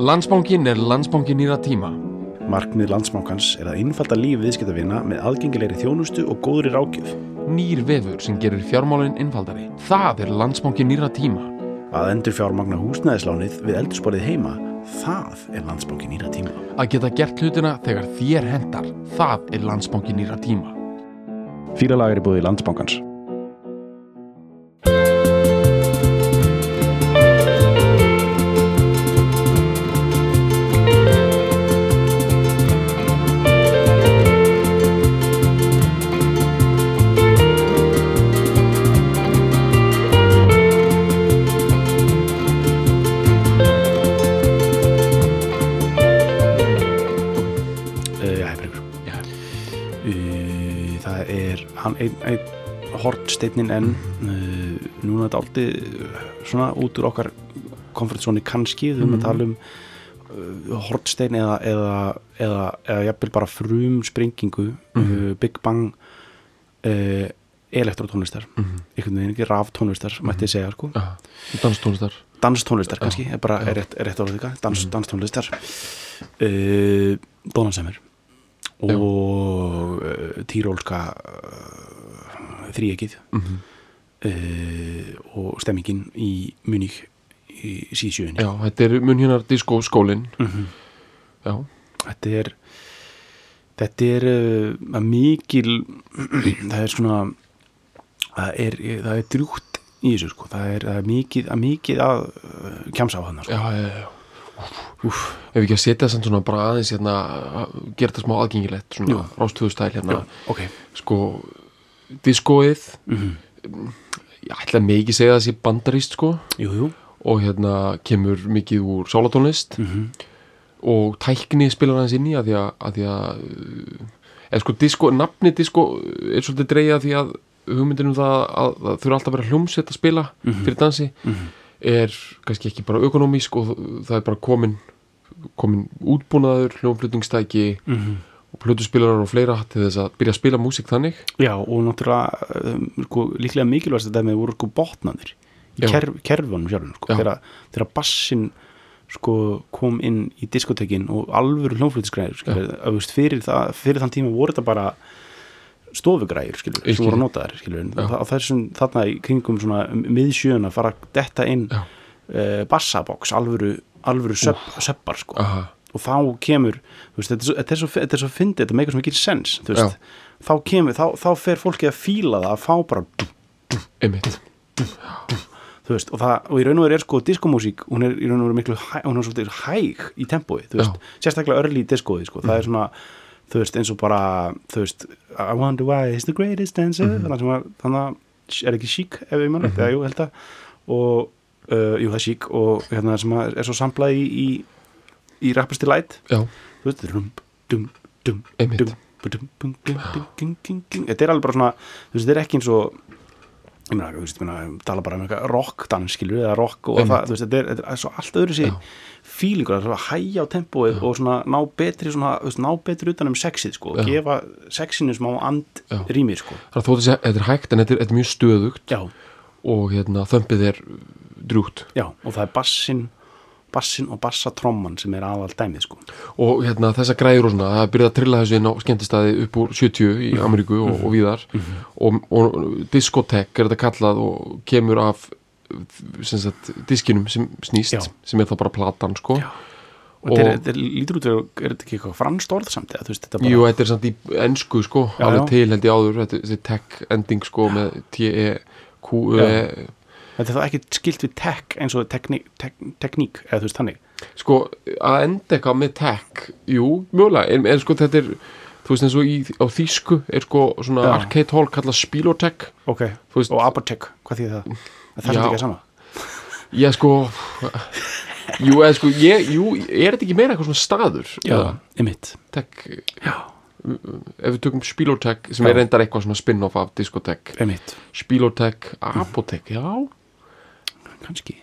Landsbankin er landsbankin nýra tíma. Markmið landsbankans er að innfalda líf viðskiptavina með aðgengilegri þjónustu og góðri rákjöf. Nýr vefur sem gerir fjármálinn innfaldari. Það er landsbankin nýra tíma. Að endur fjármagna húsnæðislánið við eldursporið heima, það er landsbankin nýra tíma. Að geta gert hlutina þegar þér hendar. Það er landsbankin nýra tíma. Fýralag er í búið landsbankans. Uh, hortsteinin en uh, núna er þetta aldrei svona út úr okkar komfortzóni kannski, við höfum að tala um uh, hortstein eða eða, eða, eða jafnvel bara frum sprengingu, uh, Big Bang uh, elektrotónlistar. Einhvern veginn ekki raftónlistar mætti ég segja sko, Ja. Danstónlistar. danstónlistar kannski er bara, er rétt, er rétt orðið líka. Dans, danstónlistar. Uh, Dónansemir og uh, týrólska uh, þríegið Mm uh, og stemmingin í Munich í síðsjöðinni Já, þetta er munhjunar disko skólinn. Mhm. Já. þetta er þetta er uh, að mikil það er svona það er, það er drjúgt í þessu sko, það er, það er mikið að mikið að uh, kjamsa á hann sko. Já, já, já. Úf, ef ekki að setja þess svona bara aðeins hérna, að gera þetta smá aðgengilegt svona Jú. rástöðustæl hérna ok, sko, diskóið Mhm. ég ætla mig ekki segja að það sé bandaríst sko. Jú, jú. Og hérna kemur mikið úr sálatónlist mm og tækni spilar hans inn í að því að, að, því að eða sko disko, nafni disko er svolítið dreigja því að hugmyndin um það að það þurfa alltaf að vera hljómsveit að spila fyrir dansi er kannski ekki bara ökonomísk og það er bara komin komin útbúnaður hljómflutningstæki Mhm. Og plötuspilarar og fleira til þess að byrja að spila músík þannig. Já, og náttúrulega um, sko, líklega mikilvægast að dæmið voru sko botnanir í kerf, kerfunum sjálfum sko, þegar, þegar bassin sko, kom inn í diskotekin og alvöru veist, fyrir, fyrir þann tíma voru þetta bara stofugræður skilur, sem voru notaðar skilur, á þessum þarna í kringum svona miðsjön að fara detta inn uh, bassabox, alvöru alvöru söp, söppar sko. Aha. Og þá kemur veist, þetta, er svo, þetta er svo þetta er svo fyndið, þetta meikar svo mikið sens þá kemur, þá, þá fer fólki að fíla það að fá bara einmitt. Veist, og, það, og í raun og veru er sko diskomúsík, hún er í raun og veru miklu hæ, hún er svolítið hæg í tempói sérstaklega örli í diskói sko. það er svona, þú veist, eins og bara þú veist, I wonder why is the greatest dancer, þannig sem að þannig að er ekki sík, ef ég mann mm -hmm. jú, held að. Og, uh, jú, það er sík og hérna sem er svo samplað í í, í rappasti light. Já, þú veist, dum, dum, dum, dum, þetta er alveg bara svona þú veist, þetta er ekki eins og ég meina, þú veist, ég meina, tala bara um eitthvað rockdans, skilur, eða rock og það, þú veist, þetta er, þetta er svo allt öðru Já. fílingur, það er svo hægja á tempóið og svona ná betri, svona, þú veist, ná betri utan um sexið, sko, Já. gefa sexinu smá and Já. rýmir, sko. Það er þótt að segja, þetta er hægt en þetta er, þetta er mjög stöðugt já, og hérna þömpið er drúgt já, og það er bassin bassin og bassatromman sem er aðal dæmið, sko. Og hérna þessa græður og svona það er byrjað að trilla þessu inn á skemmtistæði upp úr 70 í Ameríku og, og víðar. Og, og diskotek er þetta kallað og kemur af sem sagt, diskinum sem snýst Já. sem er þá bara platan sko. Já. og þetta er, Og- þetta lítur út fyrir, er þetta ekki eitthvað franskt orð samt, eða, veist, þetta bara Jú, þetta er samt í ennsku sko Já, alveg til held ég áður þetta þetta er tech ending sko með T-E-Q-E Þetta er þá ekki skilt við tech eins og tekník, tek, tekník eða þú veist þannig sko að enda eitthvað með tech jú, mjögulega, en, en sko þetta er þú veist eins og í, á þýsku er sko svona Já. arcade hall kallað spilotech Ok, veist- og apotek, hvað þýð það? Það er Já. ekki að sama Já, sko Jú, eða sko, ég, jú, er þetta ekki meira eitthvað svona staður? eða emitt Tech, Já, ef við tökum Spilotech sem Já. er reyndar eitthvað svona spin-off af Discotech Spilotech, Apotech, já kannski.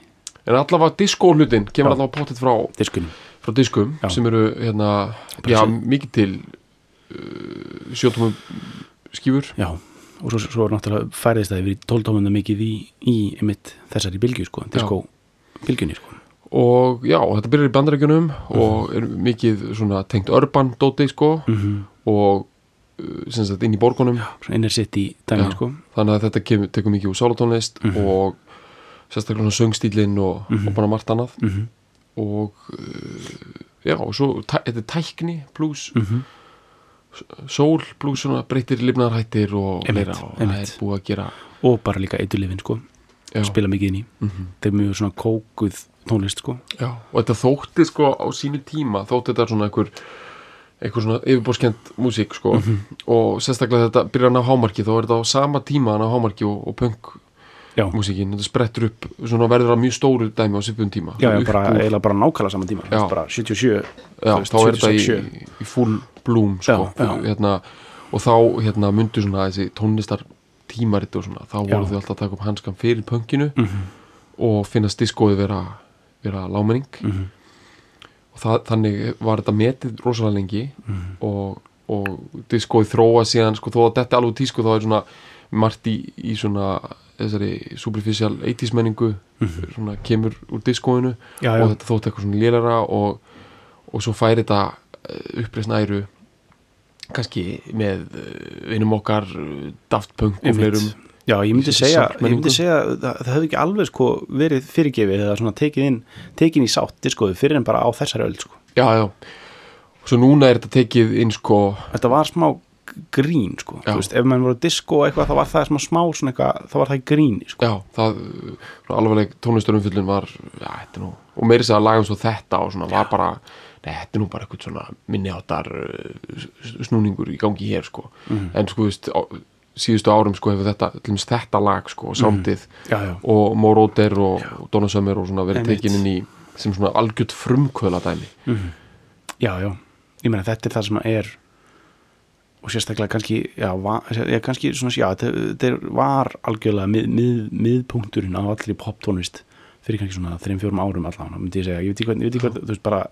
En allavega disco hlutin kemur Já. allavega pottet frá, Diskunum, frá diskum Já. sem eru, hérna, já, mikið til uh, sjótumum skífur. Já og svo, svo er náttúrulega færiðist það yfir í tóltómunda mikið í, í emitt þessari bylgju sko, disko bylgjunni sko. Og já, þetta byrjar í bandarækjunum og er mikið svona tengt urban dóti sko mm og uh, sem sagt inn í borgunum. Inner city dæmi sko. Þannig að þetta kemur, tekur mikið úr sálatónlist Mhm. og sérstaklega söngstílinn og, Mhm. og bara margt annað. Mm og uh, já, og svo þetta er tækni plus -hmm. sól plus svona breytir lifnaðarhættir og fleira og það er búið að gera. Og bara líka eiturlifin sko. Já, spila mikið inn í. Mm þeir mjög svona kókuð tónlist sko. Já, og þetta þótti sko á sínu tíma þótti þetta svona einhver einhver svona yfirbórskend músík sko. Mhm. og sérstaklega þetta byrjar að ná hámarki þá er þetta á sama tíma að ná hámarki og, og punk já, músíkin, þetta sprettur upp svona verður að mjög stóru dæmi á sipum tíma já, já bara, eiginlega bara nákvæmlega saman tíma Já. bara 77 já, veist, þá er þetta 76. í, í full bloom sko. Hérna, og þá hérna myndu svona þessi tónlistar tímarit og svona, þá voru þau alltaf að taka upp hanskan fyrir punkinu mm -hmm. og finnast diskóði vera, vera lámenning Mhm. og það, þannig var þetta metið rosalega lengi Mhm. og, og diskóði þróa síðan sko, þó að þetta er alveg tísku þá er svona margt í, í svona þessari superficial 80s menningu svona kemur úr diskóinu já, já, og þetta þótt eitthvað svona lélera og, og svo færi þetta uppreist næru kannski með uh, vinum okkar Daft Punk og fleirum já, ég myndi segja ég myndi segja að það, það hefði ekki alveg sko verið fyrirgefið eða svona tekið inn tekin í sátt diskoðu fyrir en bara á þessari öll sko. Já, já, svo núna er þetta tekið inn sko þetta var smá grín sko. Já. þú veist, ef mann voru disco og eitthvað þá var það smá smá svona eitthvað, þá var það grín sko. já, það, alveg tónlistarumfyllun var, já, þetta nú og meiri sér að lagum svo þetta og svona var bara, nei, þetta er nú bara eitthvað svona minni áttar snúningur í gangi hér, sko. Mhm. en sko, þú veist, á, síðustu árum sko hefur þetta, til dæmis þetta lag, sko, já, já, og Móróter og, og Donna Summer og svona verið Einmitt. tekin inn í sem svona algjört frumkvöla dæmi já, já. Ég meina þetta er það sem er og sérstaklega kannski já, va, já kannski svona, já, þetta, var algjörlega mið, mið, miðpunkturinn á allri poptónlist fyrir kannski svona þreim fjórum árum allan myndi ég segja, ég veit ekki ekki hvað þú veist bara,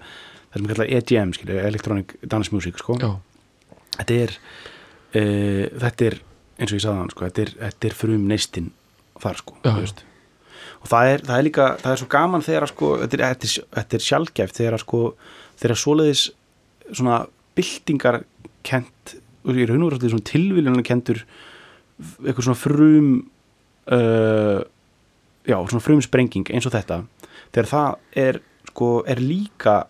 það sem kallar EDM skilja, Electronic Dance Music sko. já, þetta er uh, þetta er, eins og ég sagði hann sko, þetta er, þetta er frum neistinn þar sko, þú veist. Og það er, það er líka, það er svo gaman þegar sko, þetta er, þetta er, þetta er sjálfgæft þegar sko, þegar svoleiðis svona byltingar kent, ég raun og verið svona tilvílunar kentur eitthvað svona frum uh, já, svona frum sprenging eins og þetta, þegar það er sko, er líka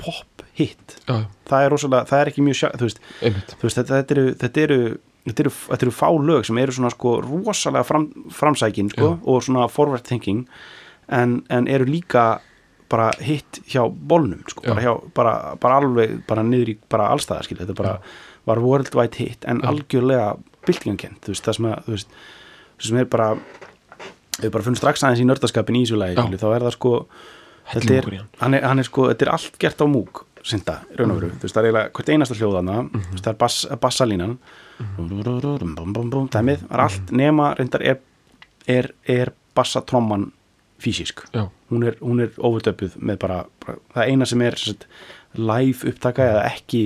pop hit, já, já, það er rosalega, það er ekki mjög sjá, þú veist, þú veist, þetta, þetta eru þetta eru, þetta eru, þetta eru fá lög sem eru svona sko rosalega fram, framsækin sko, og svona forward thinking en, en eru líka bara hitt hjá bolnum sko, Já. bara, hjá, bara, bara alveg bara niður í skil, þetta bara var worldwide hit en algjörlega byltingankent, þú veist, það sem að þú veist, það sem er bara við bara finnum strax aðeins í nördaskapin í þessu skilur, þá er það sko þetta er, hann. er, hann er sko, þetta er allt gert á múk synda, raun og veru, þú veist, það er eiginlega hvert einasta hljóðana, Mhm. þú veist, það er bass, bassalínan. Dæmið, það er allt nema reyndar er, er, er bassatromman físisk já, hún er, hún er overdöpuð með bara, bara það eina sem er sagt, live upptaka eða ekki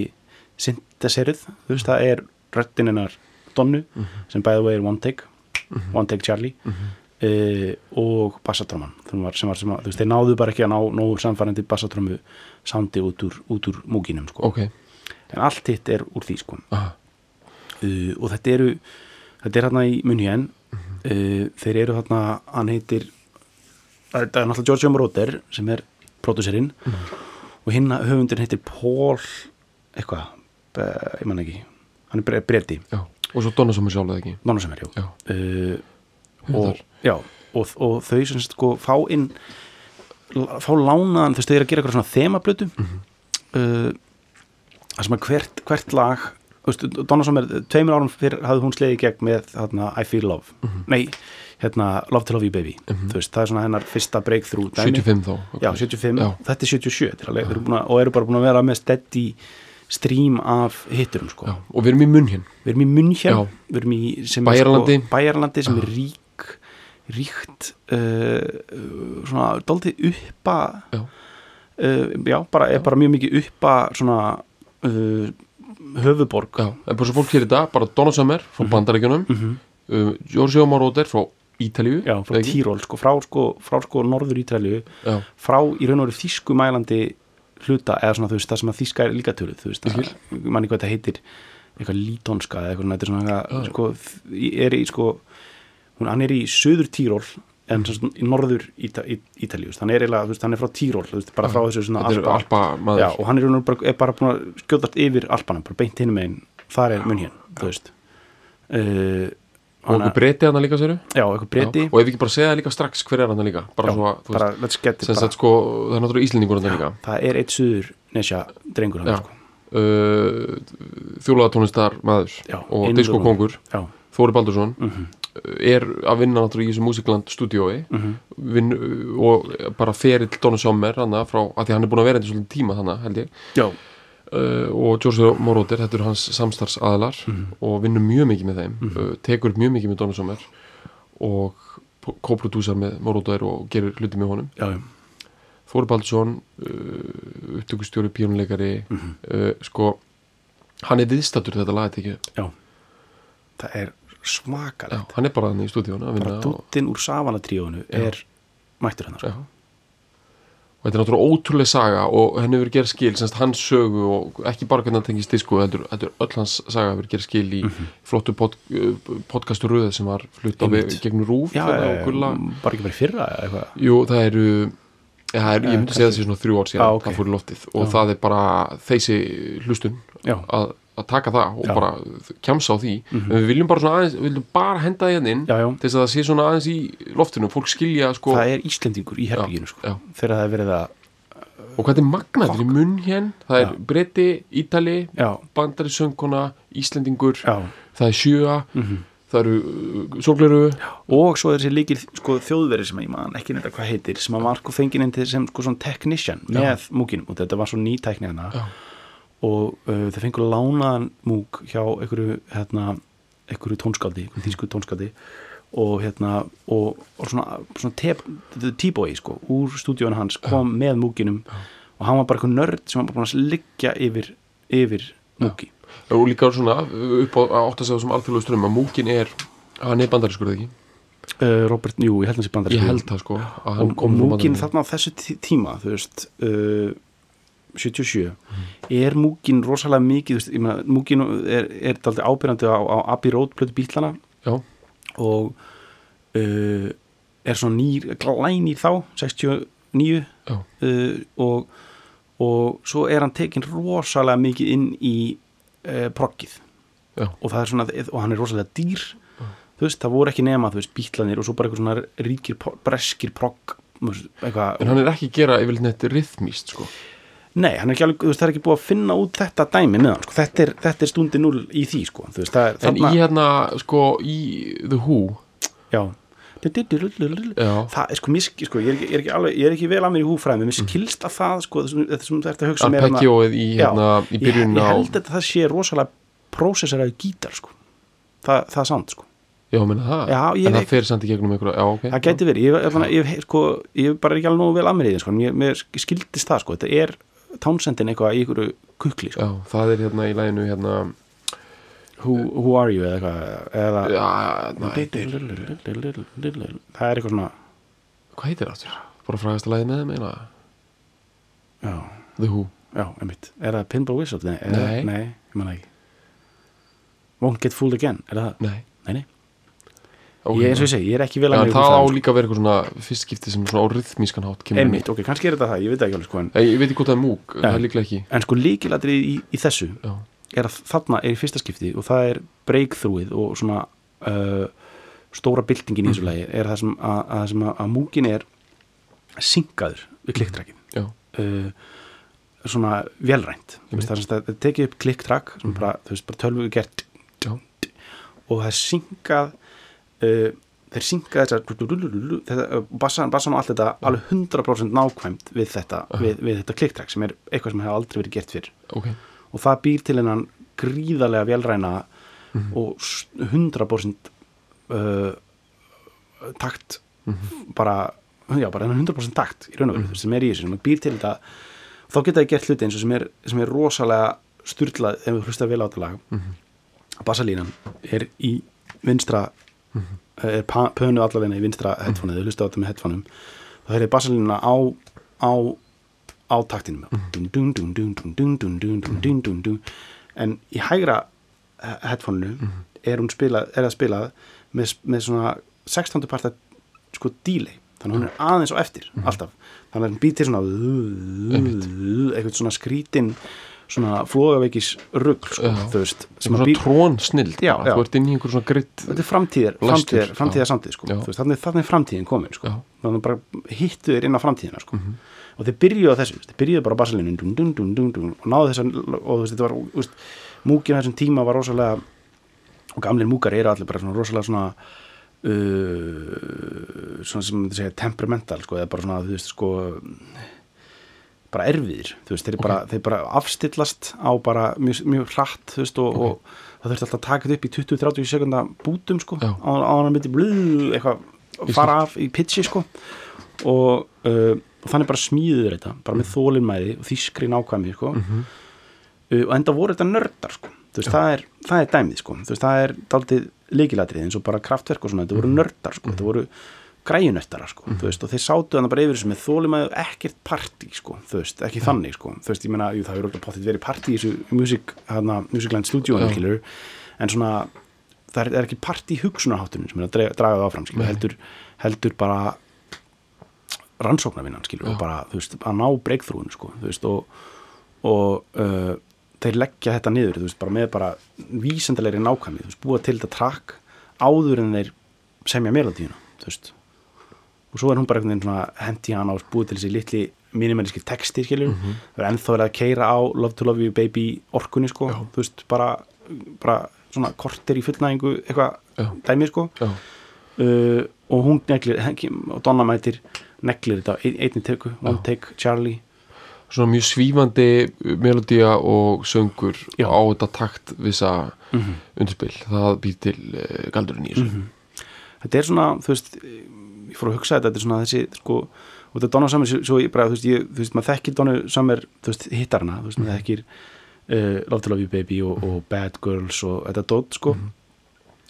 synteseruð, þú veist, það er röddin hennar Donnu sem by the way er One Take. One Take Charlie. Uh, og bassatróman sem var, sem var, sem var, þú veist, þeir náðu bara ekki að ná nógu samfærandi bassatrómu sándi út úr, út úr múginum, sko. Ok. En allt hitt er úr því, sko. Uh, og þetta eru þetta er hérna í Munhjön uh, þeir eru hérna, hann heitir þetta er náttúrulega George M. Roder sem er pródúserinn. Og hinn höfundur heitir Paul eitthvað, ég man ekki. Hann er bre breyti, já, og svo Donna Summer sjálf eða ekki? Donna sem er, já. Já, Hundar. og, já, og, og þau sem sko fá inn fá lánaðan, þau eru að gera eitthvað svona þemablötu uh, það sem að hvert, hvert lag þú veist, Donna Summer, tveimur árum fyrir hafði hún sleiði gegn með þarna, I Feel Love. Nei, hérna Love to Love You Baby. Þú veist, það er svona hennar fyrsta breakthrough dæmi. 75 þá já, 75, Já. þetta er 77 þetta er alveg, þeir eru búin að, og eru bara búin að vera með steady stream af hitturum sko og við erum í munn hér við erum í München Já. við erum í sem er sko, sem er rík ríkt uh, svona daldið uppa Já. uh, já, bara, er bara mjög mikið uppa svona uh, höfuborg já, en bara svo fólk hér í dag bara Donna Summer frá Mhm. bandaríkjunum uh, Giorgio Moroder frá Ítalíu já, frá? Tíról, sko, frá, sko, frá sko norður Ítalíu Já, frá í raun og veru þýsku mælandi hluta eða svona þú veist það sem að þýska er líka töluð þú veist, manni hvað þetta heitir eitthvað lítonska eða eitthvað svona, þetta er svona eitthvað, Já. sko, er í sko hún, hann er í söður Tíról en sem sagt í norður Íta, í, Ítalíu hann er eiginlega, þú veist, hann er frá veist, bara frá þessu svona alpa. Maður já, og hann er, bara, er bara búin að skjótast yfir Alpanum, bara beint hinum megin þar er mun hér, þú veist. Uh, og okkur breyti hann líka séru já, eitthvað breyti og ef við ekki bara segja líka strax hver er hann líka? Bara Já, svo að, þú bara, veist, sem sagt sko það er náttúrulega Íslendingur hann líka. það er eitt suður nesja drengur hann sko. uh, þjólaðatónlistar maður Já, og diskokongur Þóri Baldursson mhm, er að vinna náttúrulega í þessu Músikland stúdiói mhm, vinn, og bara ferill Donna Sommer hana, frá, að því hann er búin að vera þetta svolítið tíma þannig held ég. Já, uh, og George Moroder, þetta eru hans samstarfsaðalar Mhm. og vinnur mjög mikið með þeim uh, tekur mjög mikið með Donna Sommer og kóprodúsar með Moroder og gerir hluti með honum já, já. Þóri Baldursson uh, upptökustjóri, píónuleikari uh, sko hann er viðstattur þetta lag tekið upp. það er Já, svakalegt hann er bara þannig í stúdíónu bara dúttinn úr savanatríónu Já. er mættur hennar sko. já. Og þetta er náttúrulega ótrúlega saga og henni hefur gerð skil semst hans sögu og ekki bara hvernig hann tengist disku þetta er- þetta er öll hans saga hefur gerð skil í flottu pod, uh, podcastu röðu sem var flutt á við gegnum rúf já, gulla. bara ekki í fyrra eitthvað? Jú, það eru ja, það er, ég myndi segja þessi svona þrjú ár síðan Já, ok. það fór í loftið og Já. það er bara þessi hlustun já, að, að taka það og Já. bara kjamsa á því en við viljum bara aðeins, við viljum bara henda því hérna inn já, já. til þess að það sé svona aðeins í loftinu fólk skilja sko það er Íslendingur í herbygginu sko. já. þegar það er verið að og hvað er magnað fyrir munn hér það er Já. breyti, ítali, bandari söngkona íslendingur, það er sjöa mhm það eru uh, sólgleru og svo er þessi líkil sko, þjóðveri sem ég man ekki nefnda hvað heitir sem að var sko fengið inn til sem sko Já. með múkinum og þetta var svo nýtækni hana. Og uh, þeir fengur lánaðan múk hjá einhverju hérna, einhverju tónskaldi, einhverju þýsku tónskaldi og hérna og, og svona, svona t-boy sko, úr stúdíónu hans kom með múkinum og hann var bara eitthvað nörd sem var bara búin að liggja yfir, yfir múki. Og líka svona upp á að átta sig á þessum alþjóðlega strömm að múkin er, hann er bandarískur eða ekki? Uh, Robert, jú, ég held hans í bandar ég held það sko og, og múkin þarna á þessu tí- tíma þú veist uh, 77 er múkin rosalega mikið veist, ég meina, múkin er, er daldið ábyrjandi á, á Abbey Road plötu bílana já, og uh, er svona nýr glænýr þá 69 já, uh, og, og svo er hann tekin rosalega mikið inn í uh, proggið. Já, og það er svona, og hann er rosalega dýr. Þú veist, það voru ekki nema, þú veist, bítlanir og svo bara eitthvað svona ríkir, breskir progg en hann er ekki gera yfirleitt neitt rithmíst sko nei, er ekki alveg, veist, það er ekki búið að finna út þetta dæmi með hann, sko, þetta er, þetta er stundi núl í því, sko, veist, það er en í hérna sko í The Who? Já. Það er sko, mér, sk- sko ég, er ekki, er alveg, ég er ekki vel að mér í húfræðum mér skilst að það, sko, þessum, þessum þetta hugsa að mér hérna- Pekjóið í hérna Já, ég, ég held að það sé rosalega prósessaraði gítar, sko það, það er sant, sko já, menna það, Já, en það fer samt í gegnum einhverja, já, ok það gæti verið, ég, ég, sko, ég er bara ekki alveg vel að mér í því, sko, mér, mér skildist það, sko, þetta er tánsendin eitthvað í einhverju kukli, sko. Já, það er hérna í læginu hérna who, who are you, eða eitthvað eða, já, na, heitir, það er eitthvað svona hvað heitir það bara frægast að lægi með þeim eina já, The Who, já, einmitt, er það Pinball Wizard? Nei, Nei. nei, ég manna ekki. Won't Get Fooled Again, er það? nei. Nei, nei, Ok, ég, eins og ég segi, ég er ekki vel að í það á líka vera eitthvað svona fyrst skipti sem svona á rithmískan hátt kemur einmitt, ok, kannski er þetta það, ég veit ekki alveg, sko en, Ég, ég veit ekki hvort það er múk, það er líklega ekki. En sko líkilatrið í, í þessu Já, er að þarna er fyrsta skipti og það er breakthroughið og svona uh, stóra byltingin í þessu lagi er það sem að, að, sem að, að múkin er syngaður við klikktrakið. Já, uh, svona velrænt það tekið upp klikktrak sem bara, þú veist, bara tölvu gert og það syngað uh, þeir syngað þessar uh, bassan, og allt þetta alveg 100% nákvæmt við þetta, við, við þetta klikktrak sem er eitthvað sem hefur aldrei verið gert fyrr. Ok. Og það býr til hennan gríðarlega velræna og s- 100% uh, takt bara, já, bara hennan 100% takt í raun og veru, sem er í þessu, sem býr til þetta. Þá geta það gert hluti eins og sem er, sem er rosalega sturlað ef við hlusta vel á þetta lag. Bassalínan er í vinstra er pönu allalegna í vinstra headphoneið, þau hlusta á þetta með headphoneum þá heyrðir bassalina á á, á taktinum en í hægra headphoneinu er hún spilað, er það spilað með, með svona 16. parta sko delay, þannig að hún er aðeins og eftir alltaf, þannig að hún býtir svona eitthvað svona skrítinn svona flogaveikis rugg sko, þú veist, svona býr trón snild Já, já. þú ert inn í einhver svona gritt þetta er framtíðar, framtíðar, framtíðar samtíð sko. Þú veist, þannig, þannig er framtíðin komin sko. Þannig bara hittu þér inn á framtíðina sko. og þeir byrjuðu á þessu þeir byrjuðu bara á basalinu og náðu þess að og þú veist, þetta var, þú veist, múkin á þessum tíma var rosalega og gamlir múkar eru allir bara svona rosalega svona uh, svona sem þetta segja temperamental sko, eða bara svona þú veist sko bara erfiðir, þú veist, þeir, bara, þeir bara afstillast á bara mjög, mjög hratt, þú veist, og, og það þurfti alltaf að taka þetta upp í 20-30 sekunda bútum, sko, Já. á hann myndi blú, eitthvað fara af í pitchi, sko. Og, uh, og þannig bara smíður þetta, bara með þólinmæði og þýskri nákvæmi, sko. Uh, og enda voru þetta nördar, sko. Þú veist, það er, það er dæmið, sko. Þú veist, það er daldið leikilatrið eins og bara kraftverk og svona, þetta voru nördar, sko, þetta voru græjunöttara sko, þú veist, og þeir sátu þannig bara yfir þessu með þólimaðu ekkert partí sko, þú veist, ekki þannig sko þú veist, ég meina, jú, það hefur okkur potið verið partí í þessu music, hana, musicland Já. skilur, en svona það er, er ekki partí hugsunarháttunum sem er að draga, það áfram, skilur, heldur heldur bara rannsóknarvinnan, skilur, og bara, þú veist, að ná breakthrough sko, þú veist, og, og uh, þeir leggja þetta niður, þú veist, bara með bara vísendalegri nákvæmni, þú veist, búa til þetta trakk áður en þeir semja melodíuna, þú veist og svo er hún bara einhvern veginn hendi hana og búið til þessi litli minimalíski texti skilur, það er ennþá verið að keira á Love to Love You Baby orkunni sko, Já. þú veist, bara, bara svona korter í fullnæðingu eitthvað Já. dæmi sko. Já, uh, og hún neglir, og Donna mætir neglir þetta á ein- einni teku one take Charlie. Svona mjög svífandi melodía og söngur Já. á þetta takt vissa undirspil, það býr til uh, galdurinn í þessu. Þetta er svona, þú veist ég fór að hugsa þetta, þetta er svona þessi sko, og þetta er Donna Summer, svo ég bara, þú veist, ég, þú veist maður þekkir Donna Summer, þú veist, hittarna þú veist, maður þekkir uh, Love to Love You Baby og, og Bad Girls og þetta dót, sko.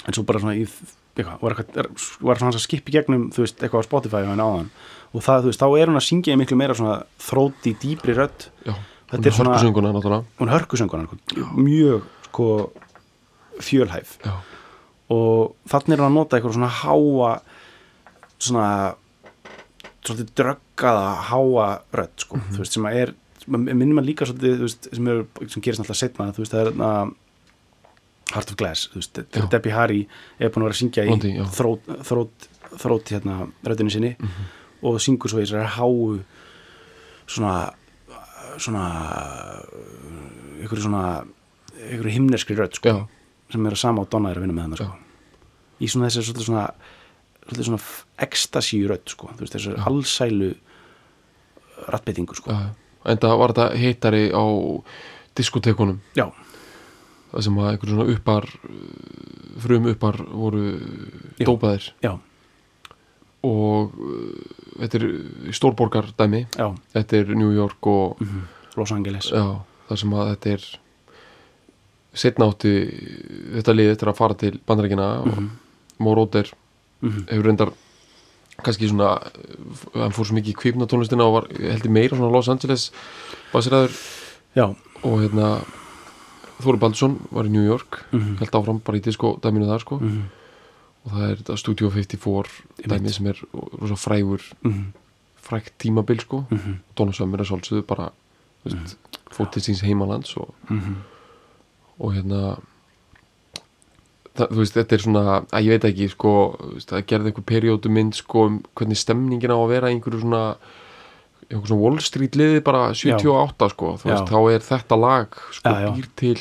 En svo bara svona, ég, eitthvað, var eitthvað er- var svona að skipa í gegnum, þú veist, eitthvað á Spotify og henni áðan, og það, þú veist, þá er hún að syngja miklu meira svona þróti, dýpri rödd. Já, hún er hörkusönguna hún hörkusöngunar, mjög, sko fjölhæf. Já, og þannig er hann að nota eitthvað svona háa svona svolítið dröggaða háa rödd sko, þú veist, sem að er minnum maður líka svolítið, þú veist, sem, er, sem gerist náttúrulega setna, þú veist, það er þarna Heart of Glass, þú veist, Já. Debbie Harry er búin að vera að syngja í Blondie, já. þrótt, þrótt, þrótt hérna röddinu sinni og syngur svo í þessari háu svona svona ykkur svona ykkur himneskri rödd sko, já, sem er að sama á Donna er að vinna með hann sko. í svona þessi svolítið svona, svolítið svona ecstasy rödd sko, þú veist þessi allsælu rattbeitingu sko. en það var þetta hittari á diskotekunum já, það sem að einhver svona uppar frum uppar voru Já. dópaðir. Já, og uh, þetta er stórborgar dæmi já. Þetta er New York og mm Los Angeles. Já, það sem að þetta er setna átti þetta lið þetta er að fara til bandarækina og Móróter Mhm. hefur reyndar kannski svona hann fór svo mikið í kviknatónlistina og var heldur meira svona Los Angeles basiraður já, og hérna Þóri Baldursson var í New York Mhm. held áfram bara í disco dæminu þar sko mm og það er þetta Studio 54 dæmi sem er rosa frægur -hmm. frægt tímabil sko Mm -hmm. Donna Summer er svolítið bara mm. Mhm. fótt til síns heimalands og, og hérna það, þú veist, þetta er svona að ég veit ekki, sko, það gerði einhver periódu mynd, sko, um hvernig stemningin á að vera einhverju svona einhver svona Wall Street liði bara 78, sko, þú veist, Já. þá er þetta lag, sko, Já, já. býr til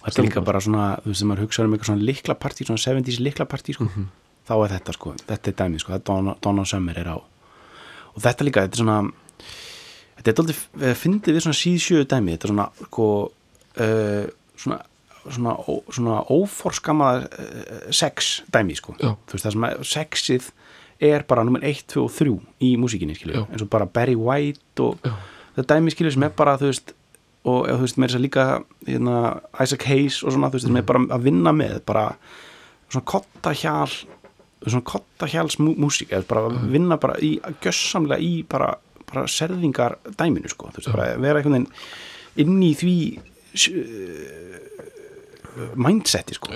þetta er líka bara svona þú veist, þegar maður hugsa um eitthvað svona liklapartí svona 70s liklapartí, sko Mhm. þá er þetta, sko, þetta er dæmi, sko þetta Donna, Summer er á og þetta líka, þetta er svona þetta er aldrei fyndið við svona síðsjöu dæmi þetta er svona, sko uh, svona svona, ó, svona óforskamaða uh, sex dæmi, sko Já. veist, það sem að sexið er bara nummer 1, 2 og 3 í músíkinni, Já. eins og bara Barry White og Já. þetta dæmi skilur sem er bara þú veist og þú veist, með þess að líka hérna, Isaac Hayes og svona, þú veist, sem er bara að vinna með bara svona kotta hjal svona kottahjáls músík eða bara Mhm. vinna bara í gjössamlega í bara, bara serðingar dæminu sko, þú veist, bara vera einhvern veginn inn í því uh, mindseti sko.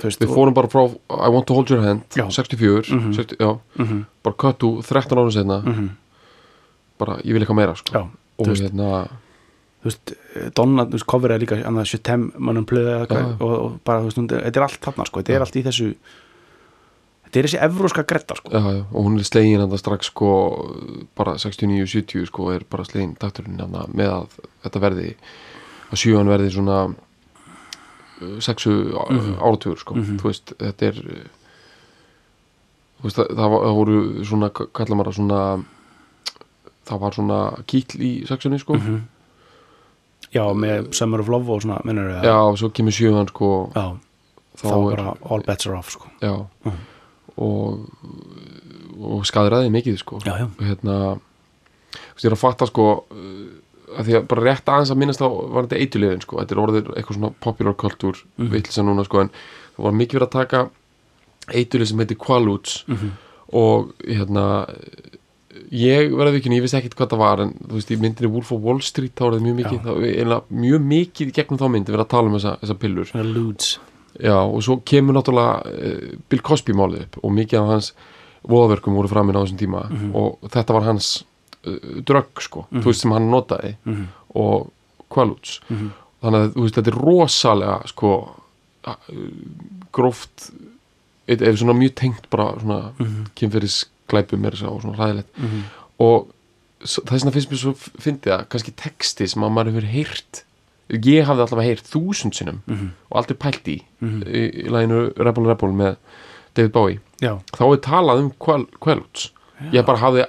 Veist, Við fórum bara frá I want to hold your hand Já. 64, 60, já, Mhm, bara köttu 13 árum setna mhm, bara ég vil eitthvað meira sko. já, og þú veist, hérna þú veist Donna, þú veist, cover er líka annað Sjötem, mannum plöða Já. og, og bara, þú veist, þetta er allt þarna sko, þetta er allt í þessu þetta er þessi evróska gretta sko. Já, já, og hún er slegin hann strax sko bara 69-70 sko er bara slegin takturinn með að þetta verði að sjöan verði svona sexu Mhm. áratugur sko. Þú veist, þetta er uh, þú veist, það, það, voru svona, kallar maður það svona það var svona kýtl í sexunni sko. Mhm. já, með Summer of Love og svona, minnur já, og svo kemur sjöan sko. Já, þá er, all bets are off sko. Já. Mhm. og og skadraði mikið sko. Já, já, hérna þú veist, ég er að fatta sko að því að bara rétt aðeins að minnast á var þetta eitulegin sko, þetta er orðið eitthvað svona popular kultúr mm Mhm. núna sko en það var mikið verið að taka eituleg sem heitir Quaaludes Mhm. og hérna ég verði ekki, ég vissi ekkit hvað það var en þú veist, í myndinni Wolf of Wall Street þá var það mjög mikið, eiginlega, mjög mikið gegnum þá myndi verið að tala um þessa, þessa pillur Já, og svo kemur náttúrulega uh, Bill Cosby málið upp og mikið af hans voðaverkum voru framin á þessum tíma Mhm. og þetta var hans drögg sko, þú veist sem hann notaði Mhm. og Quaaludes Mhm. þannig að þú veist þetta er rosalega sko gróft eða svona mjög tengt bara svona Mhm. kynferðis glæpum er þess að svona hræðilegt Mhm. og s- þess vegna finnst mér svo fyndið að kannski texti sem að maður hefur heyrt ég hafði allavega heyrt þúsund sinnum Mhm. og aldrei pælt í Mhm. í, í læginu Rebel Rebel með David Bowie já, þá er talað um Quaaludes ég bara hafði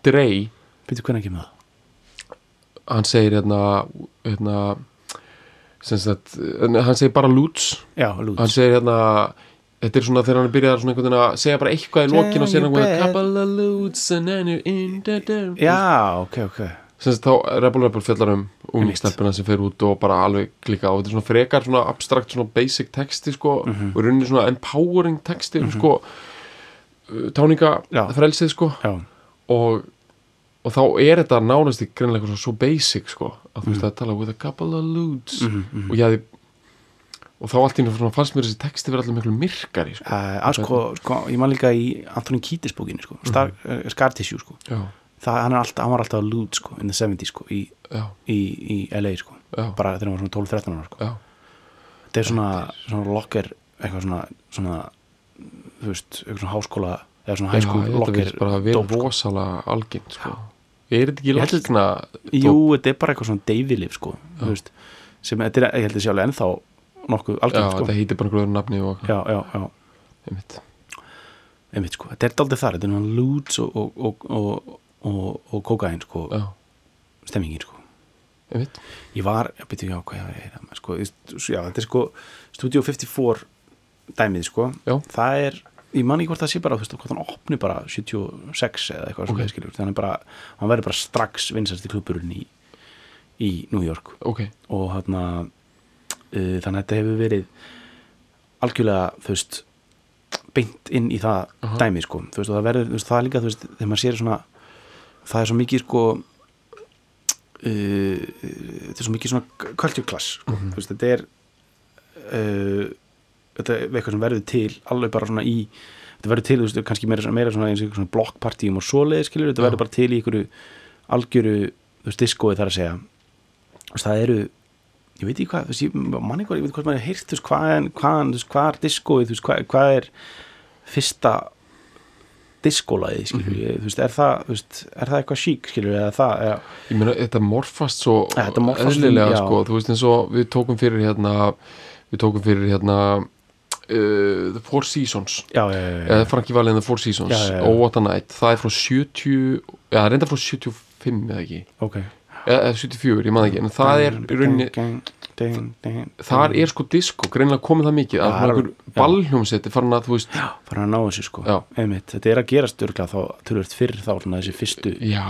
aldrei byrju hvernig ekki með það? Hann segir hérna, hérna sagt, hann segir bara já, hann segir hérna þetta er svona þegar hann er byrjað svona einhvern veginn að segja bara eitthvað í lokin og segja einhvern back. couple of Ludes and then you're in the down já, ok, ok. Sagt þá Rebel Rebel fjallar um ungingstelpuna sem fer út og bara alveg klika og þetta er svona frekar svona abstrakt svona basic texti sko Mhm. og í rauninni svona empowering texti um sko uh, táninga Já. frelsið sko. Já, og, og þá er þetta nánast í greinlega svo basic sko að þú veist að tala with a couple of ludes Mhm, mhm. og ég hefði og þá allt í svona fannst mér þessi texti verið allir miklu myrkari sko. Uh, að sko, sko, ég man líka í Anthony Kiedis bókinni sko, Star, uh, Scar Tissue sko. Það, hann, alltaf, hann var alltaf lúd sko in the 70s sko, í, í, í LA sko. Já, bara þegar hann var svona 12-13 ára sko. Já, þetta er svona, svona locker eitthvað svona, svona þú veist, eitthvað svona háskóla eða svona já high school þetta verið bara að vera sko. rosalega algengt sko. er þetta ekki Ég lækna jú, þetta er bara eitthvað svona deyfilif sko, sem, þetta er, ég held að alveg ennþá nokkuð já, algengt sko. þetta heitir bara einhverju öðru nafni og já, já, já, einmitt. Einmitt sko þetta er daldið þar, þetta er náttúrulega lúds og, og, og, og, og, og kókain sko, já, stemmingin sko. Einmitt. Ég var, já, byrju, já, hvað ég heyra sko, ég- já, þetta er sko Studio 54 dæmið sko. Já. það er, ég man ekki hvort það sé bara þú veist, hvort hann opni bara 76 eða eitthvað Ok. okay. skilur, þannig bara hann verður bara strax vinsast í klubburinn í, í New York ok, og hann uh, þannig að þetta hefur verið algjörlega, þú veist beint inn í það Aha. dæmið sko, þú veist, og það verður, þú veist, það líka þú veist, þegar maður sér svona það er svo mikið sko uh, þetta er svo mikið svona class, sko, Mhm. þú veist, þetta er uh, þetta er eitthvað sem verður til alveg bara svona í þetta verður til, þú veist, kannski meira, meira svona eins og svona blokkpartíum og svoleiði, skilur þetta verður bara til í einhverju algjöru, þú veist, diskói þar að segja. Veist, það eru ég veit ekki hvað, þú veist, mann eitthvað ég veit hvað maður heyrt, þú veist, hvað, er- hvað, þú veist, hvað er diskóið, þú veist, hvað, hvað er fyrsta diskólaði, skilur Mhm. ég, þú veist, er það þú veist, er það eitthvað sík, skilur eða það eða, ég meina þetta morfast svo morfast eðlilega sko, þú veist eins og við tókum fyrir hérna við tókum fyrir hérna uh, The Four Seasons. Eða Frankie Valli and the Four Seasons. Og What a Night, það er frá 70 já, reynda frá 75 eða ekki. Ok. Eða, eða 74, ég maður ekki, en það er rauninni þar er sko disco, greinlega komið það mikið að svona já. einhver ballhljómsett farin að þú veist, já, fara að ná þessu sko. Þetta er að gerast örglega þá tölvöld fyrr þá þessi fyrstu já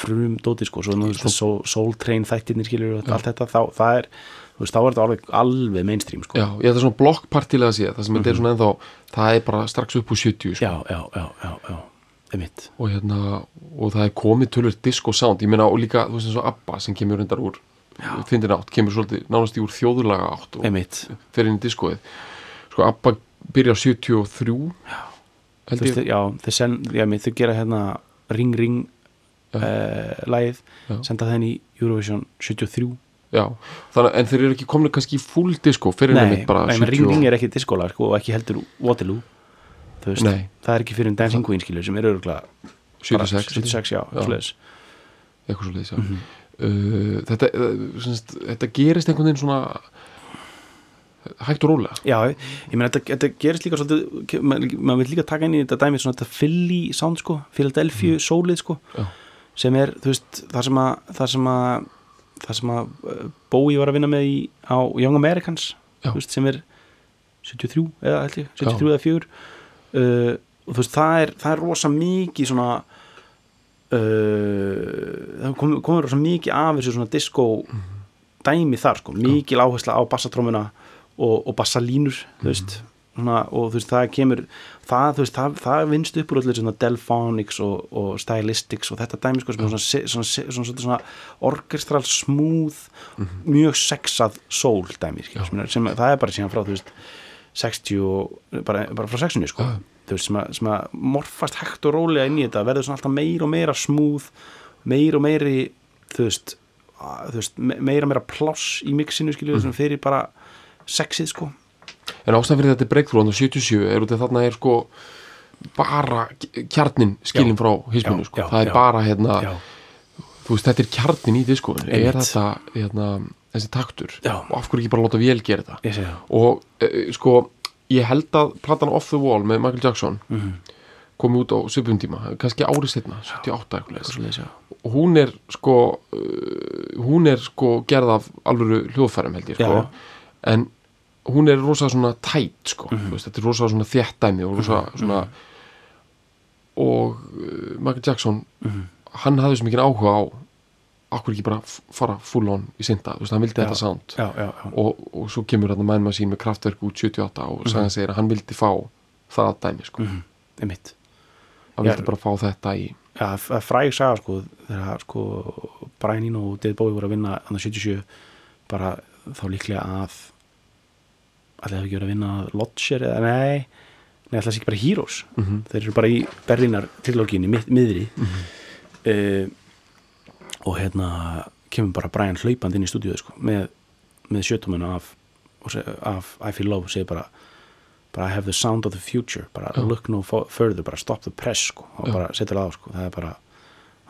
frum dóti sko, svo veist Soul, Train þættirnir skilur allt þetta, þá, það er þú veist, þá er þetta alveg, alveg mainstream sko. Já, ég held að svona blokkpartilega sé það sem þetta er svona ennþá, það er bara strax upp úr 70 sko. já, já, já, já, já, einmitt. Og hérna, og það er komið tölvöld disco sound, ég meina og líka, þú veist eins og ABBA sem kemur reyndar úr fyndin átt, kemur svolítið nánast í úr þjóðurlaga átt og fer inn í diskoið. Sko ABBA byrja 73 held þú veist, já, þeir sen, já, einmitt, þau gera hérna Ring Ring Já. uh, lagið, Já. senda það í Eurovision 73 já, þannig, en þeir eru ekki komin kannski í full disco fyrir nefnir bara nei, 70 menn Ring Ring er ekki diskólag sko, og ekki heldur Waterloo veist, það er ekki fyrir en Dancing Queen skilur sem er örgulega 76, 76 já, Já. svoleiðis. eitthvað svo leiðis Mhm. uh, þetta, uh, semst, þetta gerist einhvern veginn svona hægt og rólega já, ég meina þetta, þetta gerist líka svolítið, maður mað vil líka taka inn í þetta dæmi svona þetta Philly sound sko Philadelphia mm. sólið sko Já. sem er, þú veist, það sem að það sem að, það sem að uh, Bowie var að vinna með í, á Young Americans veist, sem er 73 eða ég, 73 Já. eða 4 uh, og þú veist, það er, það er rosa mikið svona uh, það komur kom rosa mikið af þessu svona disco dæmi þar sko, mikil áhersla á bassatrómuna og, og bassalínur þú veist, og þú veist það kemur það, veist, það, það vinst upp úr svona Delphonics og, og Stylistics og þetta dæmi sko, sem er svona, svona, svona, svona, orkestral smooth mjög sexað soul dæmi skilur, sem, er, sem það er bara síðan frá veist 60 og bara, bara frá 60 sko, þú veist, sem að, sem að morfast hægt og rólega inn í þetta verður svona alltaf meira og meira smooth meira og meiri veist, meira og meira pláss í mixinu skilur mm. fyrir bara sexið sko en ástæðan fyrir þetta breakthrough á 77 er út af þarna er sko bara kjarnin skilin frá hisminu Já, sko. já, það er já. bara hérna já, þú veist þetta er kjarnin í diskoinu er þetta hérna, þessi taktur Já. og af hverju ekki bara láta vél gera þetta og uh, sko ég held að platan Off the Wall með Michael Jackson Mhm. kom út á svipum tíma, kannski árið setna 78 eitthvað já. og hún er sko uh, hún er sko gerð af alvöru hljóðfærum held ég sko Já, já. en hún er rosa svona tætt sko, Mhm. þú veist, þetta er rosa svona þéttdæmi og rosa svona og uh, Michael Jackson Mhm. hann hafði svo mikið áhuga á okkur ekki bara fara full on í synda, þú veist, hann vildi Já. þetta sound já, já, já. og, og svo kemur hann að mænma sín með kraftverk út 78 og sagan segir að hann vildi fá það dæmi sko, Mhm. einmitt hann Já. vildi bara fá þetta í það er fræg saga sko þegar sko Brian Eno og David Bowie voru að vinna hann 77 bara þá líklega að allir hefði ekki verið að vinna að Lodger eða nei, nei alltaf ekki bara Heroes Mhm. þeir eru bara í Berlínar trilóginni mið, miðri uh, og hérna kemur bara Brian hlaupandi inn í stúdíu sko, með, með sjötumuna af, og af I Feel Love segir bara bara I have the sound of the future bara Já. look no further, bara stop the press sko, og Já. bara setur það á sko, það er bara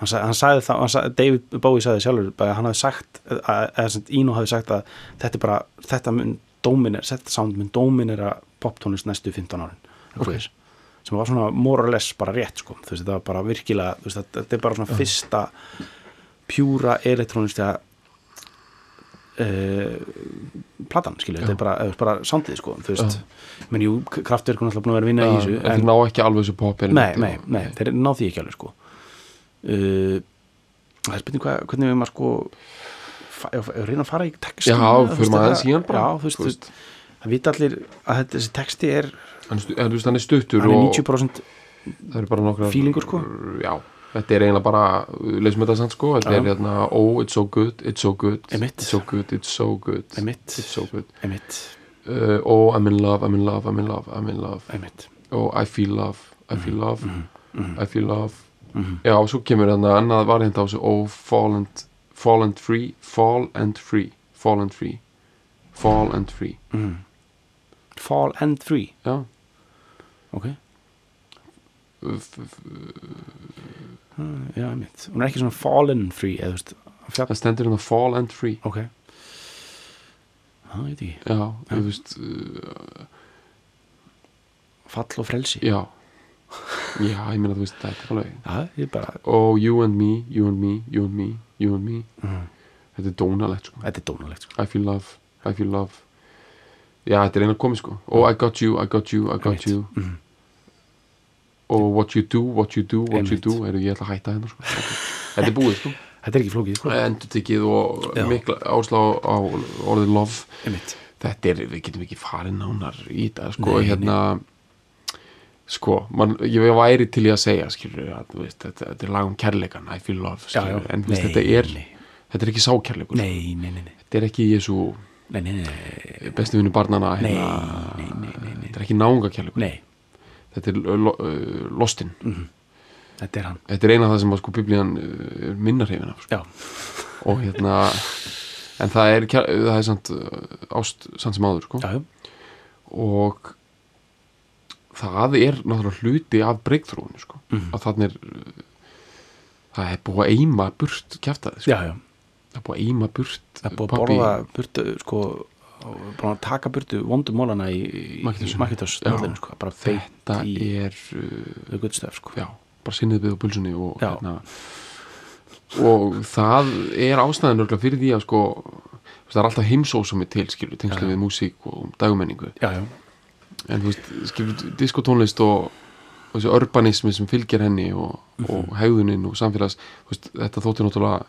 hann, sa, hann sagði það, hann sagði, David Bowie sagði sjálfur, bara hann hafði sagt að, eða sem Eno hafði sagt að þetta er bara þetta mun dóminir, þetta sound mun dóminira poptónlist næstu 15 árin Ok. okay. sem var svona more or less bara rétt sko, þú veist, þetta var bara virkilega þú veist, þetta, er bara svona fyrsta pjúra elektrónista uh, platan, skilju, þetta er bara, bara soundið sko, þú veist, menn jú kraftverk er alltaf búin að vera vinna í þessu en þeir ná ekki alveg þessu pop nei, nei, nei, þeir ná því ekki alveg sko. Uh, það er spurning hvað, hvernig við maður sko reyna að fara í textin Já, fyrir maður aðeins í hann bara, já, þú veist, það vita allir að þetta, þessi texti er en stu- en veist hann er stuttur hann er og 90% það eru bara nokkra feelingur, sko. já, þetta er eiginlega bara leysum þetta sann sko, þetta Já. er hérna oh it's so good, it's so good it's so good, it's so good it's so good. Uh, oh I'm in love, I'm in love, I'm in love, I'm in love. Oh I feel love, I feel Mhm. love I feel love. Já, og svo kemur hérna annað variant á þessu oh fall and, fall and free fall and free, fall and free fall and free. Fall and free, já, ok. Já, einmitt, hún er ekki svona fallen free eða þú veist, það stendur hérna fall and free. Ok. Það veit ég já, þú veist uh, fall og frelsi. Já já, ég meina þú veist, þetta er alveg já, ég er bara, oh, you and me, you and me, you and me you and me. Mm, þetta er dónalegt sko. Þetta er dónalegt sko. I feel love, I feel love. Já, þetta er eina komið sko. Og I got you, I got you, I got you. Mhm. og what you do, what you do, what you Einmitt. do er ég ætla að hætta hérna sko. Þetta er búið sko. Þetta er ekki flókið sko. endur tekið og Já. mikla áslá á orðið love. Einmitt. þetta er, við getum ekki farið nánar í þetta sko, Nei, hérna sko, man, ég væri til í að segja skilur, að, veist, þetta, þetta er lag um kærleikan I feel love, Já, skilur, já. en þú veist, Nei, þetta er nei. þetta er ekki sákærleikur, nei, nei, nei, nei, þetta er ekki Jésu nei, nei, nei, bestu vinnu barnana nei, hérna, nei, nei, nei, nei. þetta er ekki náungakærleikur nei. þetta er lo, uh, lostin þetta er hann þetta er eina af það sem sko biblían uh, minnar hefina sko. já, og hérna en það er, það er samt uh, ást samt sem áður sko. já, já, og það er náttúrulega hluti af breykþróinu sko. Mhm. að þannig það er búið að eima burt kjaftaði sko. það er búið að eima burt það er búið að borða burtu sko og búin að taka burtu vondum mólana í nöllinu, sko, þetta í er uh, stuff sko. já, bara sinnið við á pulsunni og, hérna, og það er ástæðan fyrir því að sko það er alltaf heimsósumi til skilur tengslu við músík og dagmenningu já, já, en þú veist, skilur diskotónlist og, þessi urbanismi sem fylgir henni og, og hegðunin og samfélags veist, þetta þótti náttúrulega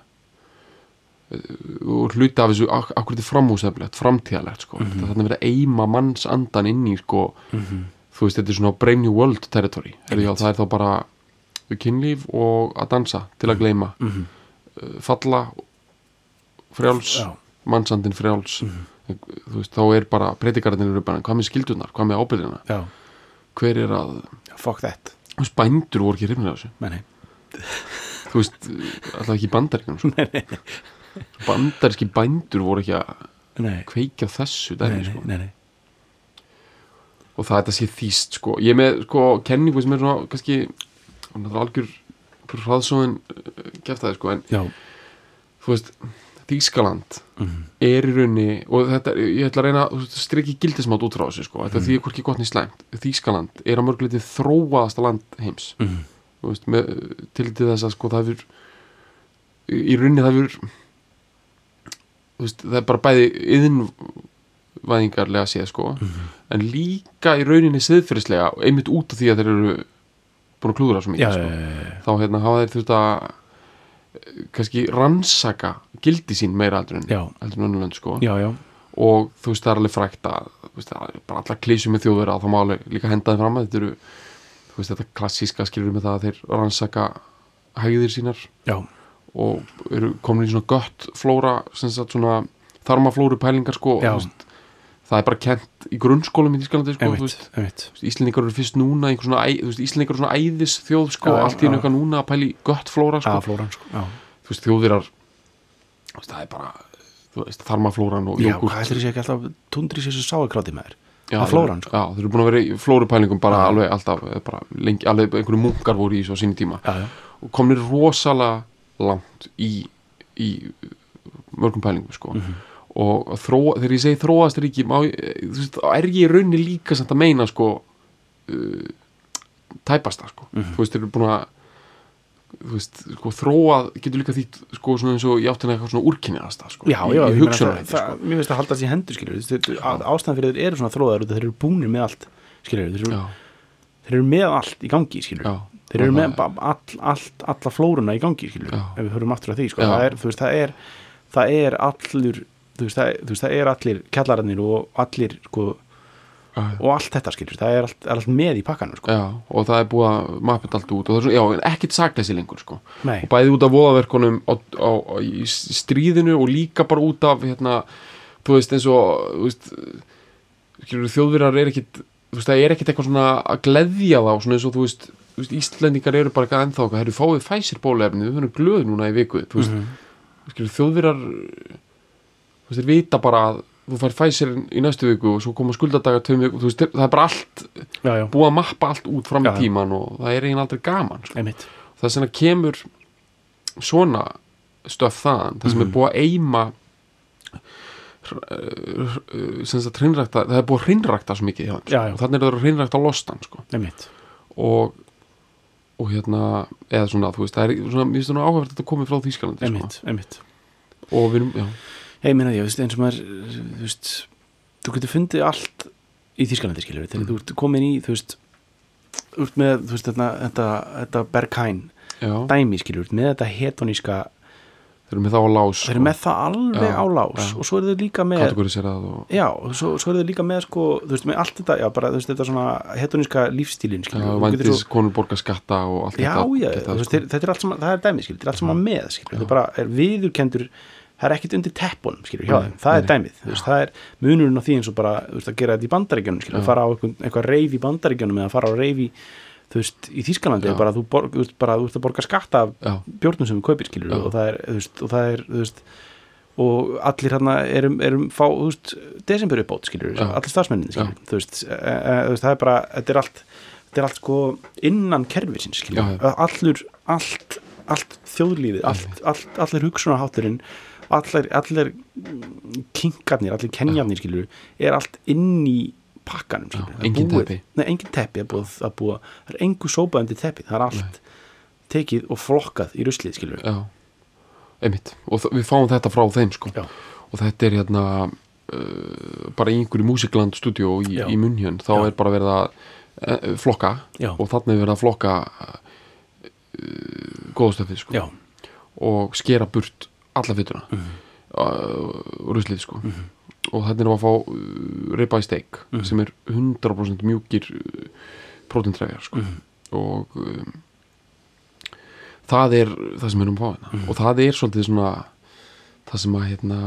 eh, og hluti af þessu ak- akkur er framhúseflegt, framtíðalegt sko. þetta er þarna verið að eima manns andan inn í sko, þú veist, þetta er svona Brave New World territory, já, það er þá bara kynlíf og að dansa til að gleyma Mhm. uh, falla frjáls, Já. mannsandin frjáls veist, þá er bara bara, hvað með skildunar, hvað með ábyrðina hver er að, bændur voru ekki hrifnir af þessu, þú veist alltaf ekki bandaríkjum sko. bandaríski bændur voru ekki að nei, kveikja á þessu dæmi, sko. nei, nei. og það þetta sé þýst sko. ég er með sko, kenningu sem er svona kannski, er algjör hraðsóðin uh, geft það sko, en já, þú veist Þýskaland Mhm. er í raunni og þetta, ég ætla að reyna að streki gildismátt út frá þessu sko, þetta því er hvorki gott nýtt slæmt Þýskaland er að mörguleiti þróaðasta land heims Mhm. þú veist, með, til til þess að sko það hefur í rauninni það hefur veist, það er bara bæði yðinvæðingarlega séð sko Mhm. en líka í rauninni siðferðislega einmitt út af því að þeir eru búin að klúðra svo mikið já, sko. já, já. þá hérna hafa þeir þurft að kannski rannsaka gildi sín meira heldur en, önnulönd sko. Já, já, og þú veist það er alveg frækt að veist, bara allar klísjum með þjóðverða þá má alveg líka henda þeim fram að þetta eru þú veist þetta klassíska skilur með það að þeir rannsaka hægðir sínar. Já, og eru komin í svona gött flóra sem sagt svona þarmaflóru pælingar sko og, þú veist, það er bara kent í grunnskólum í Þískalandi sko, Íslendingar eru fyrst núna svona, Íslendingar eru svona æðis þjóð sko, já, allt í já. eitthvað núna að pæli gött flóra sko, að flóran, sko, þú veist, þjóðirar það er bara veist, þarmaflóran og jógúrt. hvað ætlir þessi ekki alltaf tundri sér sáakráti með þér? Að flóran, sko. þeir eru búin að vera í flórupælingum bara alveg alltaf, bara lengi, alveg einhverju munkar voru í svo síni tíma. Og komnir rosalega langt í, í mörgum pælingum sko. Mhm. Og þróa, þegar ég segi þróast ríki má, ég- þú veist, er ég í rauninni líka samt að meina sko uh, tæpasta sko. Mhm. þú veist, þeir eru búin að þú veist, sko, þróað getur líka þýtt sko svona eins og í áttina eitthvað svona úrkynniðasta sko, já, já, í ég meina það, það, mér finnst að halda þessi hendur skilur ástæðan fyrir þeir eru svona þróðar þeir eru búnir með allt skilur þeir, eru- þeir eru með allt í gangi skilur já, þeir eru með all, allt, alla flóruna í gangi skilur, ef við höfum aftur að því sko. Það, er, veist, það er það er allur þú veist, það, þú veist, það er allir kjallararnir og allir sko, og allt þetta skilur, það er allt, er allt með í pakkanum sko. Já, og það er búið að mappet allt út og það er ekkert sakleysi lengur sko. Nei, og bæði út af voðaverkunum á, á, á, í stríðinu og líka bara út af hérna, þú veist eins og þjóðvirar er veist, það er ekkit eitthvað svona að gleðja þá svona eins og þú veist, Íslendingar eru bara eitthvað ennþá, það eru fáið fæsir bólefni við verðum glöð núna í viku þú veist, Mhm. Þú veist, þeir vita bara að þú fær fæsir í næstu viku og svo koma skuldadagar tveim viku, þú veist, það er bara allt já, já, búið að mappa allt út fram í tíman og það er eigin aldrei gaman sko. það sem að kemur svona stöf þaðan það sem er Mhm. búið að eima uh, sem sagt hreinrækta það er búið að hreinrækta svo mikið hjá þeim sko. Þannig er það að hreinrækta á lostan sko. og og hérna, eða svona, þú veist það er svona, mér finnst það nú áhverfð að þetta komið frá Þýskalandi sko. og við erum, já, ég meina því, eins og maður þú veist, þú getur fundið allt í Þýskalandi, skilur við, þegar þú ert komin í þú veist, veist með þú veist, þetta, þetta, þetta Berghain já, dæmi, skilur við, með þetta hetoníska þeir eru með það á lás þeir eru með það alveg Já, á lás já. og svo eru þau líka með og já, og svo, svo eru þau líka með sko, þú veist, með allt þetta, já, bara, þú veist, þetta svona hetoníska lífstílin, já, skilur við, þú getur vændis, konur borga skatta og allt já, þetta, já, þetta veist, sko. þetta er allt saman, það er dæmi, skilur, þetta er allt saman með, skilur, þetta bara er viðurkendur, það er ekkit undir teppunum, skilur, hjá þeim, það er dæmið, veist, það er munurinn á því eins og bara, veist, að gera þetta í bandaríkjunum, skilur, að fara á eitthvað, reif í bandaríkjunum eða fara á reif í, þú veist, í Þýskalandi, Já. er bara, þú, borg, veist, bara, þú veist að borga skatta af bjórnum sem við kaupir, skilur, og það er, og það er, þú veist, og allir hérna erum, erum fá, þú veist, desember uppbót, skilur, allir starfsmennin, skilur, þú veist, e, e, þú veist, það er bara, þetta er allt, þetta er allt sko innan kerfisins, skilur, allur, allt, allt þjóðlífið, allt, allt, allir hugsunarhátturinn, allir, allir kinkarnir, allir kenjarnir, skilur, er allt inn í pakkanum, skilur, Já, engin búið- teppi. Nei, engin teppi, er búið, er búið, það er engu sópað undir teppi, það er allt tekið og flokkað í ruslið, skilur, já. Einmitt, og við fáum þetta frá þeim sko. Já. og þetta er hérna uh, bara í einhverju músikland stúdíó í, í munhjön, þá er bara verið að uh, flokka og þannig er verið að flokka uh, góðstöfið sko. Já, og skera burt alla fytuna mm -hmm. og ruslið sko. Og þannig er að fá uh, ribeye steak sem er 100% mjúkir uh, prótintræfjar sko. Og um, það er það sem við erum að fá hérna. Og það er svolítið svona það sem að hérna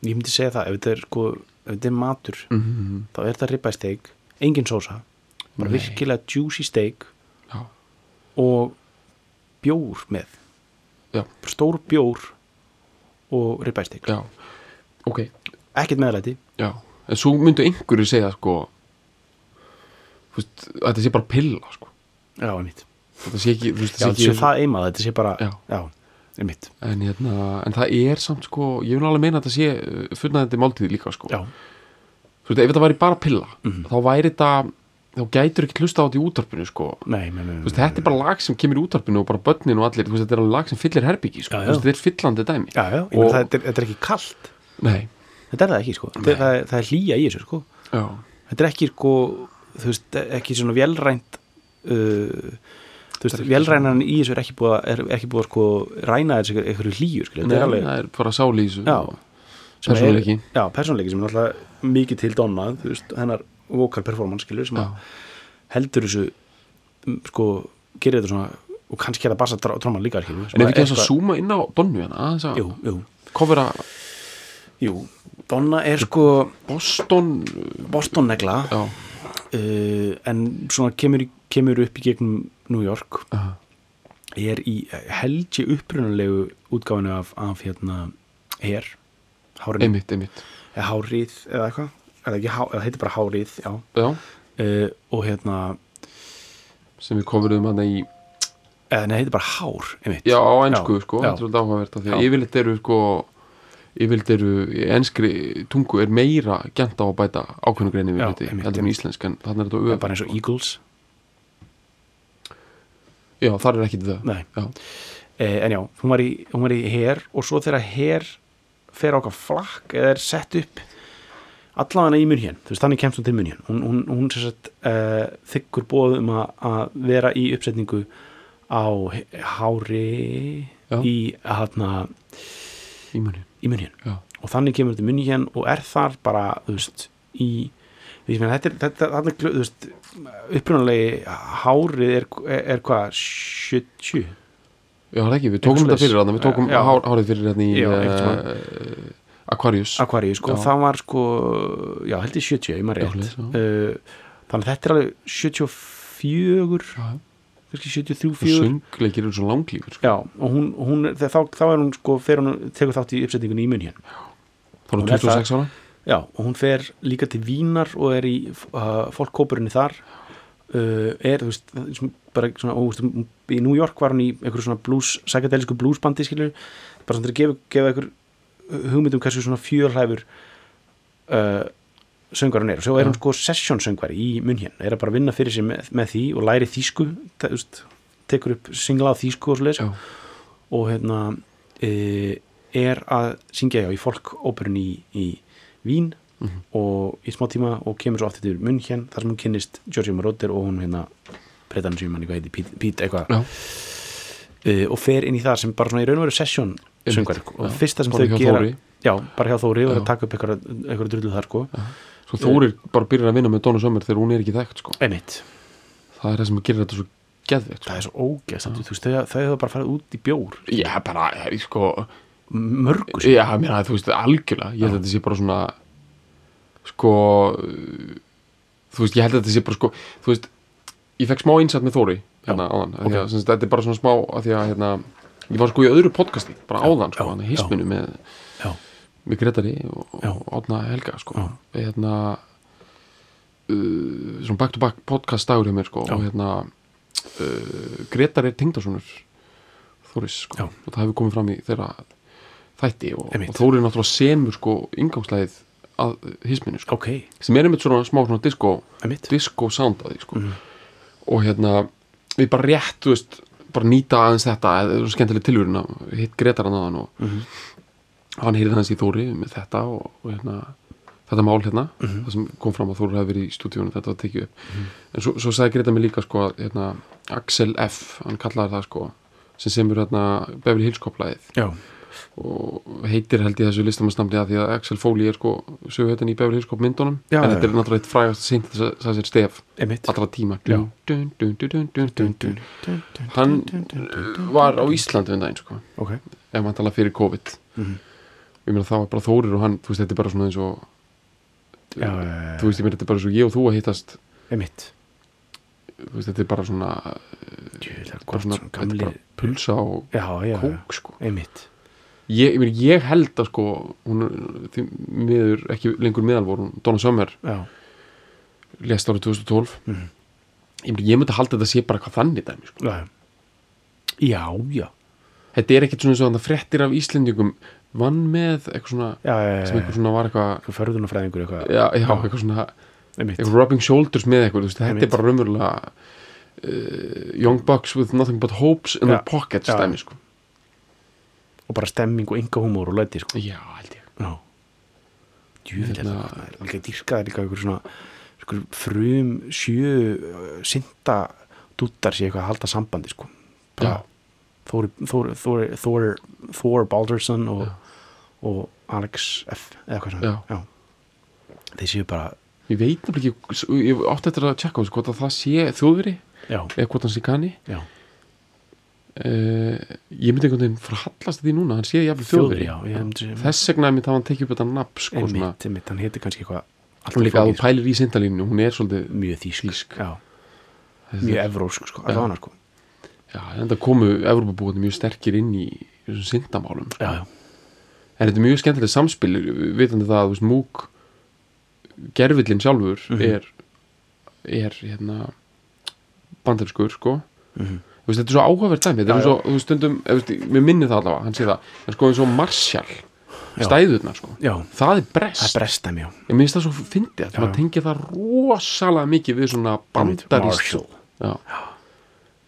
ég myndi segja það, ef þetta er sko ef þetta er matur, mm, þá er þetta ribeye steak engin sósa, bara Nei. virkilega juicy steak já, og bjór með já, stór bjór og ribeye steak já. Ok, ekkert meðlæti, en svo myndu einhverju segja sko þú veist, þetta sé bara pilla sko. Já, einmitt. Þetta sé ekki, veist, já, sé það eimað, þetta sé bara Já. einmitt, en, hérna, en það er samt sko ég vil alveg meina að þetta sé fullnæðandi máltíð líka sko. Já, þú veist, ef þetta væri bara pilla Mhm. þá væri þetta, þá gætur ekki hlusta á þetta í útarpinu sko. Nei, nei, nei, veist, þetta er bara lag sem kemur í útarpinu og bara börnin og allir, veist, þetta er alveg lag sem fyllir herbyggi sko. Þetta er fyllandi dæmi. Já, já, Og- það, er, þetta er ekki kalt. Nei, þetta er það ekki, sko. Það, er- það er hlýja í þessu, sko. Þetta er ekki, sko, veist ekki svona velrænt uh, velrænan í þessu er ekki búið að, ekki búið að sko ræna þessu einhverju hlýju, sko, er það er bara já, persónleiki sem er alltaf mikið til Donna þú veist, hennar vocal performance skilur sem heldur þessu um, sko, gerir þetta svona og kannski er það bassa tróman líka skilur en ef við þess að súma inn á Donnu hérna jú, jú, kofera jú Donna er sko Boston Boston negla. Uh, en svona kemur, kemur upp í gegnum New York. Aha. er í held ég upprunalegu útgáfinu af, af hérna eða hárið eða eitthvað, eða heitir bara hárið já, já, uh, og hérna sem við kofurum hann í eða nei, heitir bara hár einmitt. já, á ensku, Já, sko, þetta er yfirleitt eru, sko yfirleitt eru, í enskri tungu er meira gænt á að bæta ákveðnu greinu við einmitt, heldur einmitt. íslensk en þannig er þetta Það bara eins og Eagles. Já, þar er ekki það. Nei. já, eh, en já, hún var í, í her og svo þegar her fer á okkar flakk eða er sett upp allavega í munhjön, þú veist, þannig kemst hún til munhjön hún, hún, hún sagt uh, þykkur bóð um að, að vera í uppsetningu á hári Já. í hana, í munhjön og þannig kemur þetta munhjön og er þar bara, þú veist, í meina, þetta er, þetta, þetta, þú veist, upprunalegi hárið er, er, er hvað, 70? Já, það er ekki, við tókum þetta fyrir við tókum hárið fyrir hérna í Aquarius. Aquarius, sko, það var sko já, held ég 70, ég maður rétt. Uh, þannig að þetta er alveg 74 Já, kannski 73, og 4 söngleikir eru svo langlífur sko. já, og hún, hún þá, þá er hún sko, fer hún, tekur þátt í uppsetningunni í mun hér þá er Hún hún er það- 26 ára. Já, og hún fer líka til Vínar og er í uh, fólkkópurinni þar. Uh, er, þú veist, bara svona, og, þú veist, í New York var hún í einhverju svona blues, psychedelisku bluesbandi skilur, bara svona til að gefa, gefa einhver hugmyndum hversu svona fjölhæfur uh, söngar hún er. Og svo er hún sko session söngvari í munn hérna, er að bara vinna fyrir sig með, með því og læri þýsku tekur upp singla á þýsku og svoleiðis. Og hérna e, er að syngja já, í folkóperun í, í Vín Mhm. og í smá tíma og kemur svo aftur til munn hér þar sem hún kynnist Georgi Moroder og hún hérna breytan sem hann eitthvað heiti, Pete, eitthvað. Uh, og fer inn í það sem bara svona í raun og session söngar og fyrsta sem þau gera Þóri. já, bara hjá Þóri og Já. að taka upp eitthvað, eitthvað drullu þar sko. Svo Þórir bara byrjar að vinna með Donna Summer þegar hún er ekki þekkt sko. einmitt, Það er það sem gerir þetta svo geðveikt sko. það er svo ógeðst þú veist, þau, hefur bara farið út í bjór. Já, bara, ég, sko mörgu sko. Já, mér að þú veist, algjörlega. Ég held að þetta sé bara svona sko þú veist, ég held að þetta sé bara sko þú veist, ég fekk smá einsætt með Þóri hérna áðan, af því að sem sagt, þetta er bara svona smá af því að hérna, ég var sko í öðru podcasti bara áðan, sko, hann hisminu með já, með Gretari og, og Átna Helga sko. Hérna uh, svona back to back podcast dagur hjá mér sko, og hérna uh, Gretari er tengdarsonur Þóris sko, Já. og það hefur komið fram í þeirra þætti og, og Þóri er náttúrulega semur sko ingangslæðið að hisminu sko, ok, sem er einmitt svona smá svona disco, disco sound að því sko. Mhm. og hérna við bara rétt, þú veist, bara nýta aðeins þetta eða það er svo skemmtileg tilvíðun að hitt Gretar hann aðan og Mhm. hann heyrði hans í Þóri með þetta og, og hérna þetta mál hérna, Mhm. það sem kom fram að Þóri hefði verið í stúdíunum, þetta var tekið upp en svo, svo sagði Greta mig líka sko að hérna, Axel F, hann kallaði það sko sem semur hérna Beverly Hills koplaðið já, og heitir held ég þessu listamannsnafni að því að Axel Foley er sko söguhetin í Beverly Hills Cop myndunum Já, en þetta er náttúrulega eitt frægast sýnt þess að sér stef allra tíma hann uh, var á Íslandi um daginn sko ok, ef maður tala fyrir COVID Mhm. ég meina það var bara Þórir og hann þú veist þetta er bara svona eins og já, já, þú veist ég meina þetta er bara svo ég og þú að hittast einmitt þú veist þetta er bara svona Djöfull, bara gott svona svona er gamli bara pulsa og já, já, kók sko einmitt ég, ég, held að sko hún miður ekki lengur meðalvor Donna Summer já, lest árið 2012 Mhm. ég, ég myndi halda þetta sé bara hvað þannig dæmi sko. já já, já, þetta er ekkert svona eins og þannig fréttir af Íslendingum. Vann með eitthvað svona já, já, sem eitthvað svona var eitthvað förðunafræðingur eitthvað. Já, já, eitthvað svona eitthvað rubbing shoulders með eitthvað veist, þetta er bara raunverulega uh, young bucks with nothing but hopes in Já, their pockets já. dæmi sko. Og bara stemming og ynga húmór og læti sko. já, held ég. Er Hérna- það er alveg dýrkaði líka einhver svona einhver frum sjö uh, synda dúttar sé eitthvað að halda sambandi sko. Þór, Þór Baldursson og, og Alex F eða hvað já. þeir séu bara ég veit nefnilega ekki ég átti eftir að tjekka hvort að það sé þjóðveri eða hvort hann sé kanni já, uh, ég myndi einhvern veginn frá hallast því núna hann sé jafnvel þjóðveri já, ég myndi segja- þess vegna myndi hann tekið upp þetta nafn sko, svona, einmitt, einmitt, hann heitir kannski eitthvað of líka að flókið, þú pælir í sindalínu hún er svolítið sko. mjög þýsk, mjög evrósk sko, Já. allavega sko. já, en það komu Evrópabúið mjög sterkir inn í þessum sindamálum sko. en þetta er mjög skemmtilegt samspil vitandi það að veist, múk gerfillin sjálfur Mhm. er er hérna bandarskur sko Mhm. Þú veist, þetta er svo áhugaverð dæmi þetta er svo, þú veist, stundum, mér minni það allavega hann sé það, en sko eins og Marshall Já. stæðurnar sko, já, það er það brest er brestæm, já. Ég minnst það svo fyndið, Já. að maður tengja það rosalega mikið við svona bandarist já,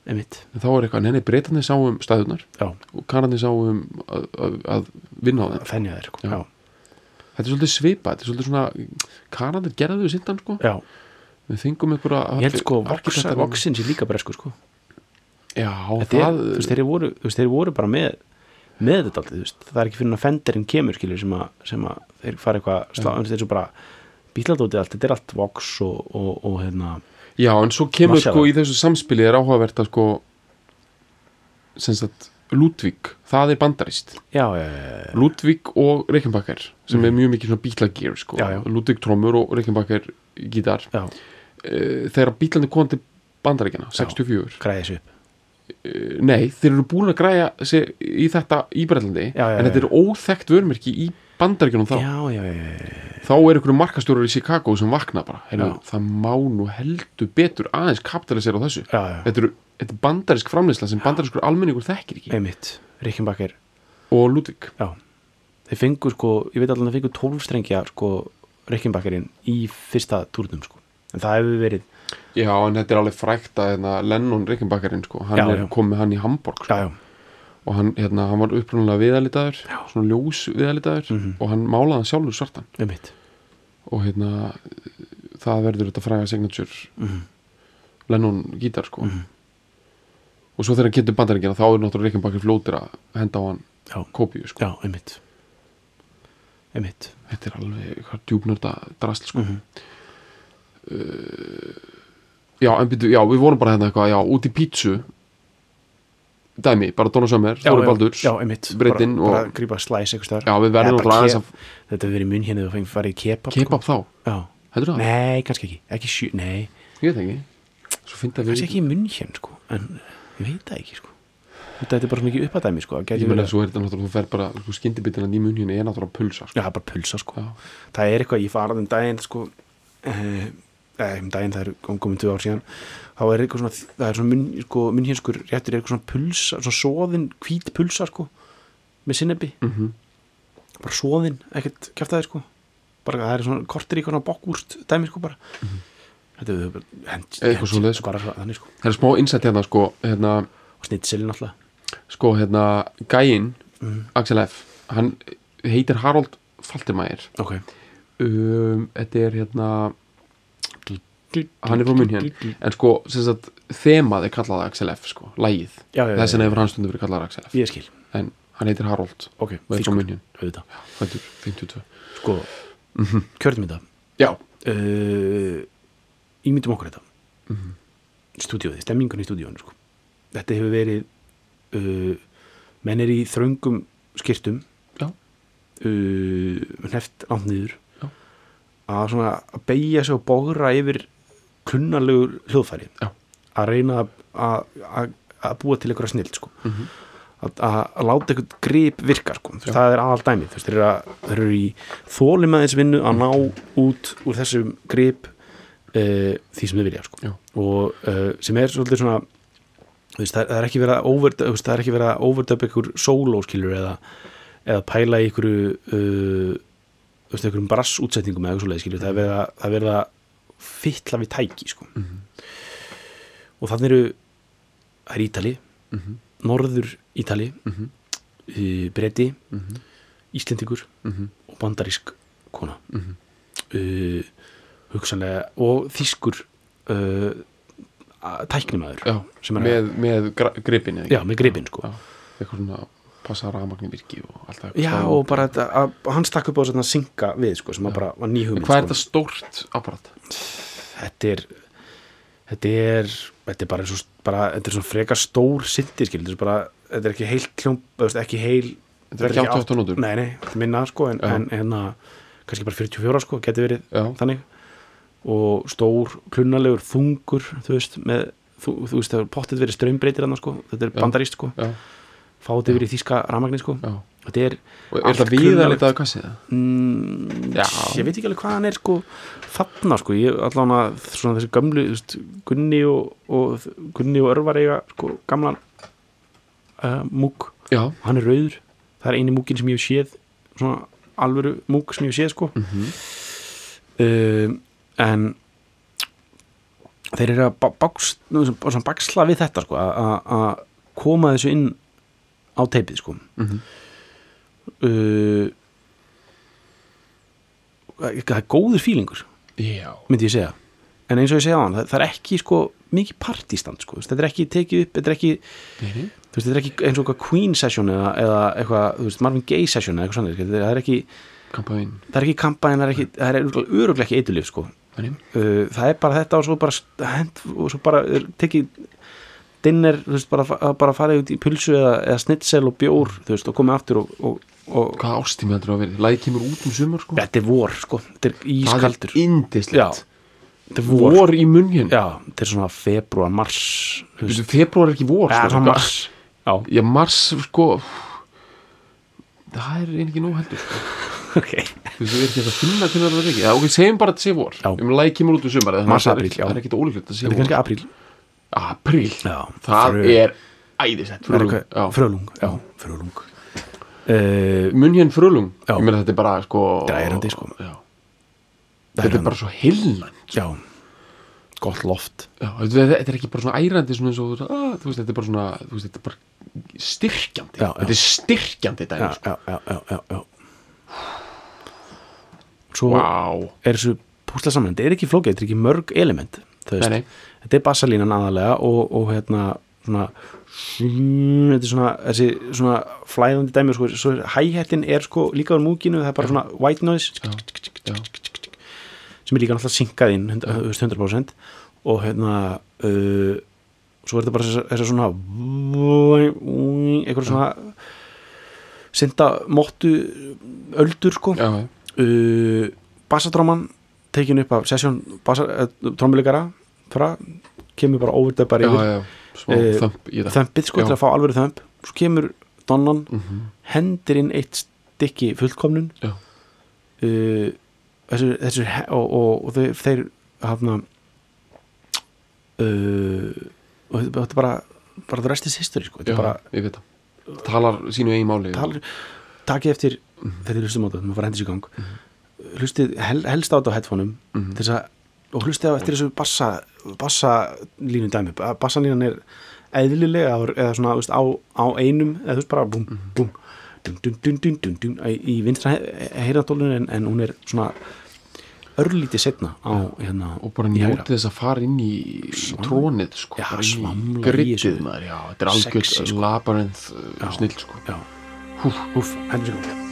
einmitt, en þá er eitthvað, neini, breytanir sá um stæðurnar já, og kanarnir sá um að, að, að vinna á þeim. Þennja þeir sko. Já. þetta er svolítið svipað, þetta er svolítið svona kanarnir gerðu sindan sko. Já, við fengum einhverja ég held sko Voxin sé líka bresku sko já, Þetta er, það þú veist, þeir voru, voru bara með með þetta alltaf, þú veist, það er ekki fyrir að fenderinn kemur, skilur, sem að, sem að þeir fara eitthvað, slá, þú veist, þeir svo bara bíladótið allt, þetta er allt Vox og, og, og hérna, Já, en svo kemur Marshall. sko í þessu samspili er áhugavert að sko sem sagt Ludvig, það er bandarist. Já, já, já, Ludvig og Rickenbacker sem er mjög mikið svona bílagear sko. Ludvig trommur og Rickenbacker gítar. Já, uh, þegar bílandi kom til bandaríkjana 64, græði þessu upp nei, þeir eru búin að græja í þetta í já, en þetta já. er óþekkt vörmerki í bandaríkjanum þá. Já, já, já, þá er einhverju markastjórar í Chicago sem vakna bara, Heyrðu, Já. það má nú heldur betur aðeins kapitalisera á þessu. Já, já, þetta, eru, þetta er bandarisk framleysla sem bandariskur almenningur þekkir ekki. Einmitt. Rickenbacker, og Ludvig já. Þeir fengu sko, ég veit alveg að þeir fengu tólfstrengja sko, Rickenbackerinn í fyrsta túrnum sko, en það hefur verið já en þetta er alveg frækt að hérna, Lennon Rickenbackerinn sko, hann Já, er komið hann í Hamburg sko. og hann, hérna, hann var upprunalega viðalitaður svona ljós viðalitaður Mhm. og hann málaði hann sjálfur svartan. Og hérna það verður þetta fræga signature Mhm. Lennon gítar sko. Mhm. og svo þegar hann getur bandaríkina þá er náttúrulega Rickenbacker flótir að henda á hann kópíu sko. Já, einmitt. Einmitt. Þetta er alveg eitthvað djúpnörda drasl sko. Mhm. Já, en byrju, já, við vorum bara hérna eitthvað, já, út í pítsu. Dæmi, bara Donna Summer, já, Þóri Breiddin bara, og- bara grípa slæs eitthvað já, við verðum náttúrulega aðeins að þetta hefur verið mun hérna þú fengið farið í kebab kebab þá, sko. já. heldur það? nei, kannski ekki, ekki sjö, nei. Ég veit ekki. Það kannski ekki í munn hérna sko en ég veit það ekki sko. Þetta er bara svo mikið uppadæmi sko það ég meina svo er þetta náttúrulega, þú fer bara sko, skyndibittina í munjunni er náttúrulega pulsa sko. já, það bara pulsa sko. Já, það er eitthvað, ég farað um daginn sko, eh, um daginn það er kom- komin tvö ár síðan þá er eitthvað svona, það er svona mun, sko, munnhjenskur réttur er eitthvað svona pulsa, svona soðin hvít pulsa sko, með sinnebi mm bara soðin, ekkert kjátt það sko. Bara það er svona kortir í eitthvað bokkúrst dæmi sko bara. Þetta er bara Mhm. Eitthvað sko. bara svo- þannig sko, það er smá innsætt hérna sko, hérna, og snitselin alltaf sko, hérna gæinn, mm. Axel F hann heitir Harold Faltermægir ok. Um, þetta er hérna hann er frá München en sko, sem sagt, þemað er kallað Axel F, sko, lægið þess vegna hefur hann stundu verið kallað Axel F. Ég skil, en hann heitir Harold. Ok, 52 sko, kjörðum þetta já, uh, ímyndum okkur þetta. Mhm. stúdíóði, stemmingun í stúdíónu sko. þetta hefur verið uh, menn er í þröngum skýrtum Já. uh, hneft langt niður. Já. að að beigja sig og bógra yfir klunnalegur hljóðfæri Já. að reyna að- búa til einhverja snild sko. Mhm. að, að, láta einhvern grip virka sko. Það er aðal veist, þeir, eru að, þeir eru í þólimaðinsvinnu að ná út úr þessum grip uh, því sem þau vilja sko. Og uh, sem er svolítið svona veist, það, það er ekki verið að over, þú veist, það er ekki verið að overdub einhver sólóskilur eða, eða pæla í einhverju uh, einhverjum brassútsetningum eða eitthvað svoleið skilur, það er verið að, fytla við tæki sko. Mhm. og þannig eru það er Ítali, Mhm. Norður Ítali Mhm. uh, Breti, Mhm. Íslendingur Mhm. og bandarísk kona uh, hugsanlega og þýskur uh, sem er með, með gripin já, með gripin sko já, eitthvað svona passa rafmagni virki og allt það já, og bara þetta, að, hann stakk upp á að synga við sko, sem að bara var ný en hugmynd hvað er sko. þetta stórt apparat? þetta er þetta er, þetta er bara, eins og, bara þetta er svona frekar stór sindir þetta er bara, þetta er ekki heil kljóm ekki heil Þetta er ekki 88 nótur? nei, nei, minna sko en, Já. en hérna, kannski bara 44 sko, geti verið já, þannig og stór, klunnalegur, þungur þú veist, með þú, þú veist, það er pottið verið strömbreytir hann sko, þetta er Já. bandaríst sko, já, fáið yfir í þýska rafmagni sko, já. Þetta er og er það viðalitaðu kassið það? mm, ég veit ekki alveg hvað hann er sko þarna sko, ég allan að svona þessi gömlu, þú veist, Gunni og, og Gunni og Örvar eiga sko gamlan uh, múk, já, hann er rauður. Það er eini múkin sem ég hef séð svona alvöru múk sem ég hef séð sko. Mhm. Um, en þeir eru að baksla við þetta sko, að- að að koma þessu inn á teipið sko. Mhm uh, það er góður fílingur já, myndi ég segja. En eins og ég segja á hann, það, það er ekki sko mikið partístand sko, þetta er ekki tekið upp þetta er ekki, nei þú veist, þetta er ekki eins og eitthvað Queen session eða, eða eitthvað, veist, Marvin Gaye session eða eitthvað svona, það er ekki kampaðinn það er ekki það er ekki, það er öruglega ekki eitulif sko, uh, það er bara þetta og svo bara, hent, og svo bara tekið dinner, þú veist, bara, bara farið út í pulsu eða, eða snitsel og bjór, þú veist, og komið aftur og, og, og hvað ástími heldur það að vera? Læði kemur út um sumar sko. Þetta er vor, sko, þetta er ískaldur það er indislegt þetta er vor, vor í munn Já, þetta er svona februar, mars februar er ekki vor sko, sko. mars. Já, já, mars sko það er ekki nóg heldur sko. ok. Þú veist, við erum ekki að finna hvernig það er ekki. Já, ok, segjum bara að þetta sé vor. Um lægi kemur út um sumar það er ekki ólíklegt að sé Þetta er vor apríl. Já, það frö- er æðisett Það er frölung. Frölung, já, frölung. Uh, munn hérna frölung? Já. ég meina þetta er bara sko Þetta er ærandi, sko. þetta er bara svo heilnæmt Já, gott loft. Þetta þetta er ekki bara svona ærandi svona eins og, ah, veist, þetta er bara svona veist, þetta er bara styrkjandi. Þetta er styrkjandi dæmi já, sko. já, já, já, já, svo wow. er þessu púsla saman þetta er ekki flókið, þetta er ekki mörg element þú veist. Þetta er bassalínan aðalega og, og hérna svona þetta er svona, þessi svona flæðandi dæmi, sko, svo hæghættin er sko líka úr múkinu, það er bara svona white noise. Já. sem er líka náttúrulega synkað inn 100%, þú veist, 100% og hérna uh, svo er þetta bara þess að svona eitthvað svona synda móttu öldur sko. Já, já. uh, bassadráman tekin upp af sesjón uh, trómuleikara fra, kemur bara óvitað bara yfir já. smá Eh, það. þömpið sko Já. til að fá alveg þömp svo kemur donnan Mhm. hendir inn eitt stykki fullkomnun. Uh, þessu, þessu og, og, og þeir, þeir hafna uh, og þetta þetta er bara bara the rest is history sko. Þetta er ég veit það. Talar sínu eigin máli. Talar, takið eftir þegar þið hlustum á þetta, maður fara hendis í gang. Hlustið hel, helst á þetta á headphoneum Mhm. til þess að, og hlustið á eftir þessu bassa, bassa línu dæmi. Bassalínan er eðlilega eða- svona, veist, á, á einum eða þú veist bara búm, búm dun, dun, dun, dun, dun, dun, í vinstra heyrandólinu en, en hún er svona örlítið setna á hérna og bara njótið þess að fara inn í trónið sko, Já, bara svamla í grittið maður, já, þetta er algjörð sko. labarinth uh, snill sko. já, húf, húf, hendur sér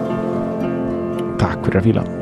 Takk fyrir að fíla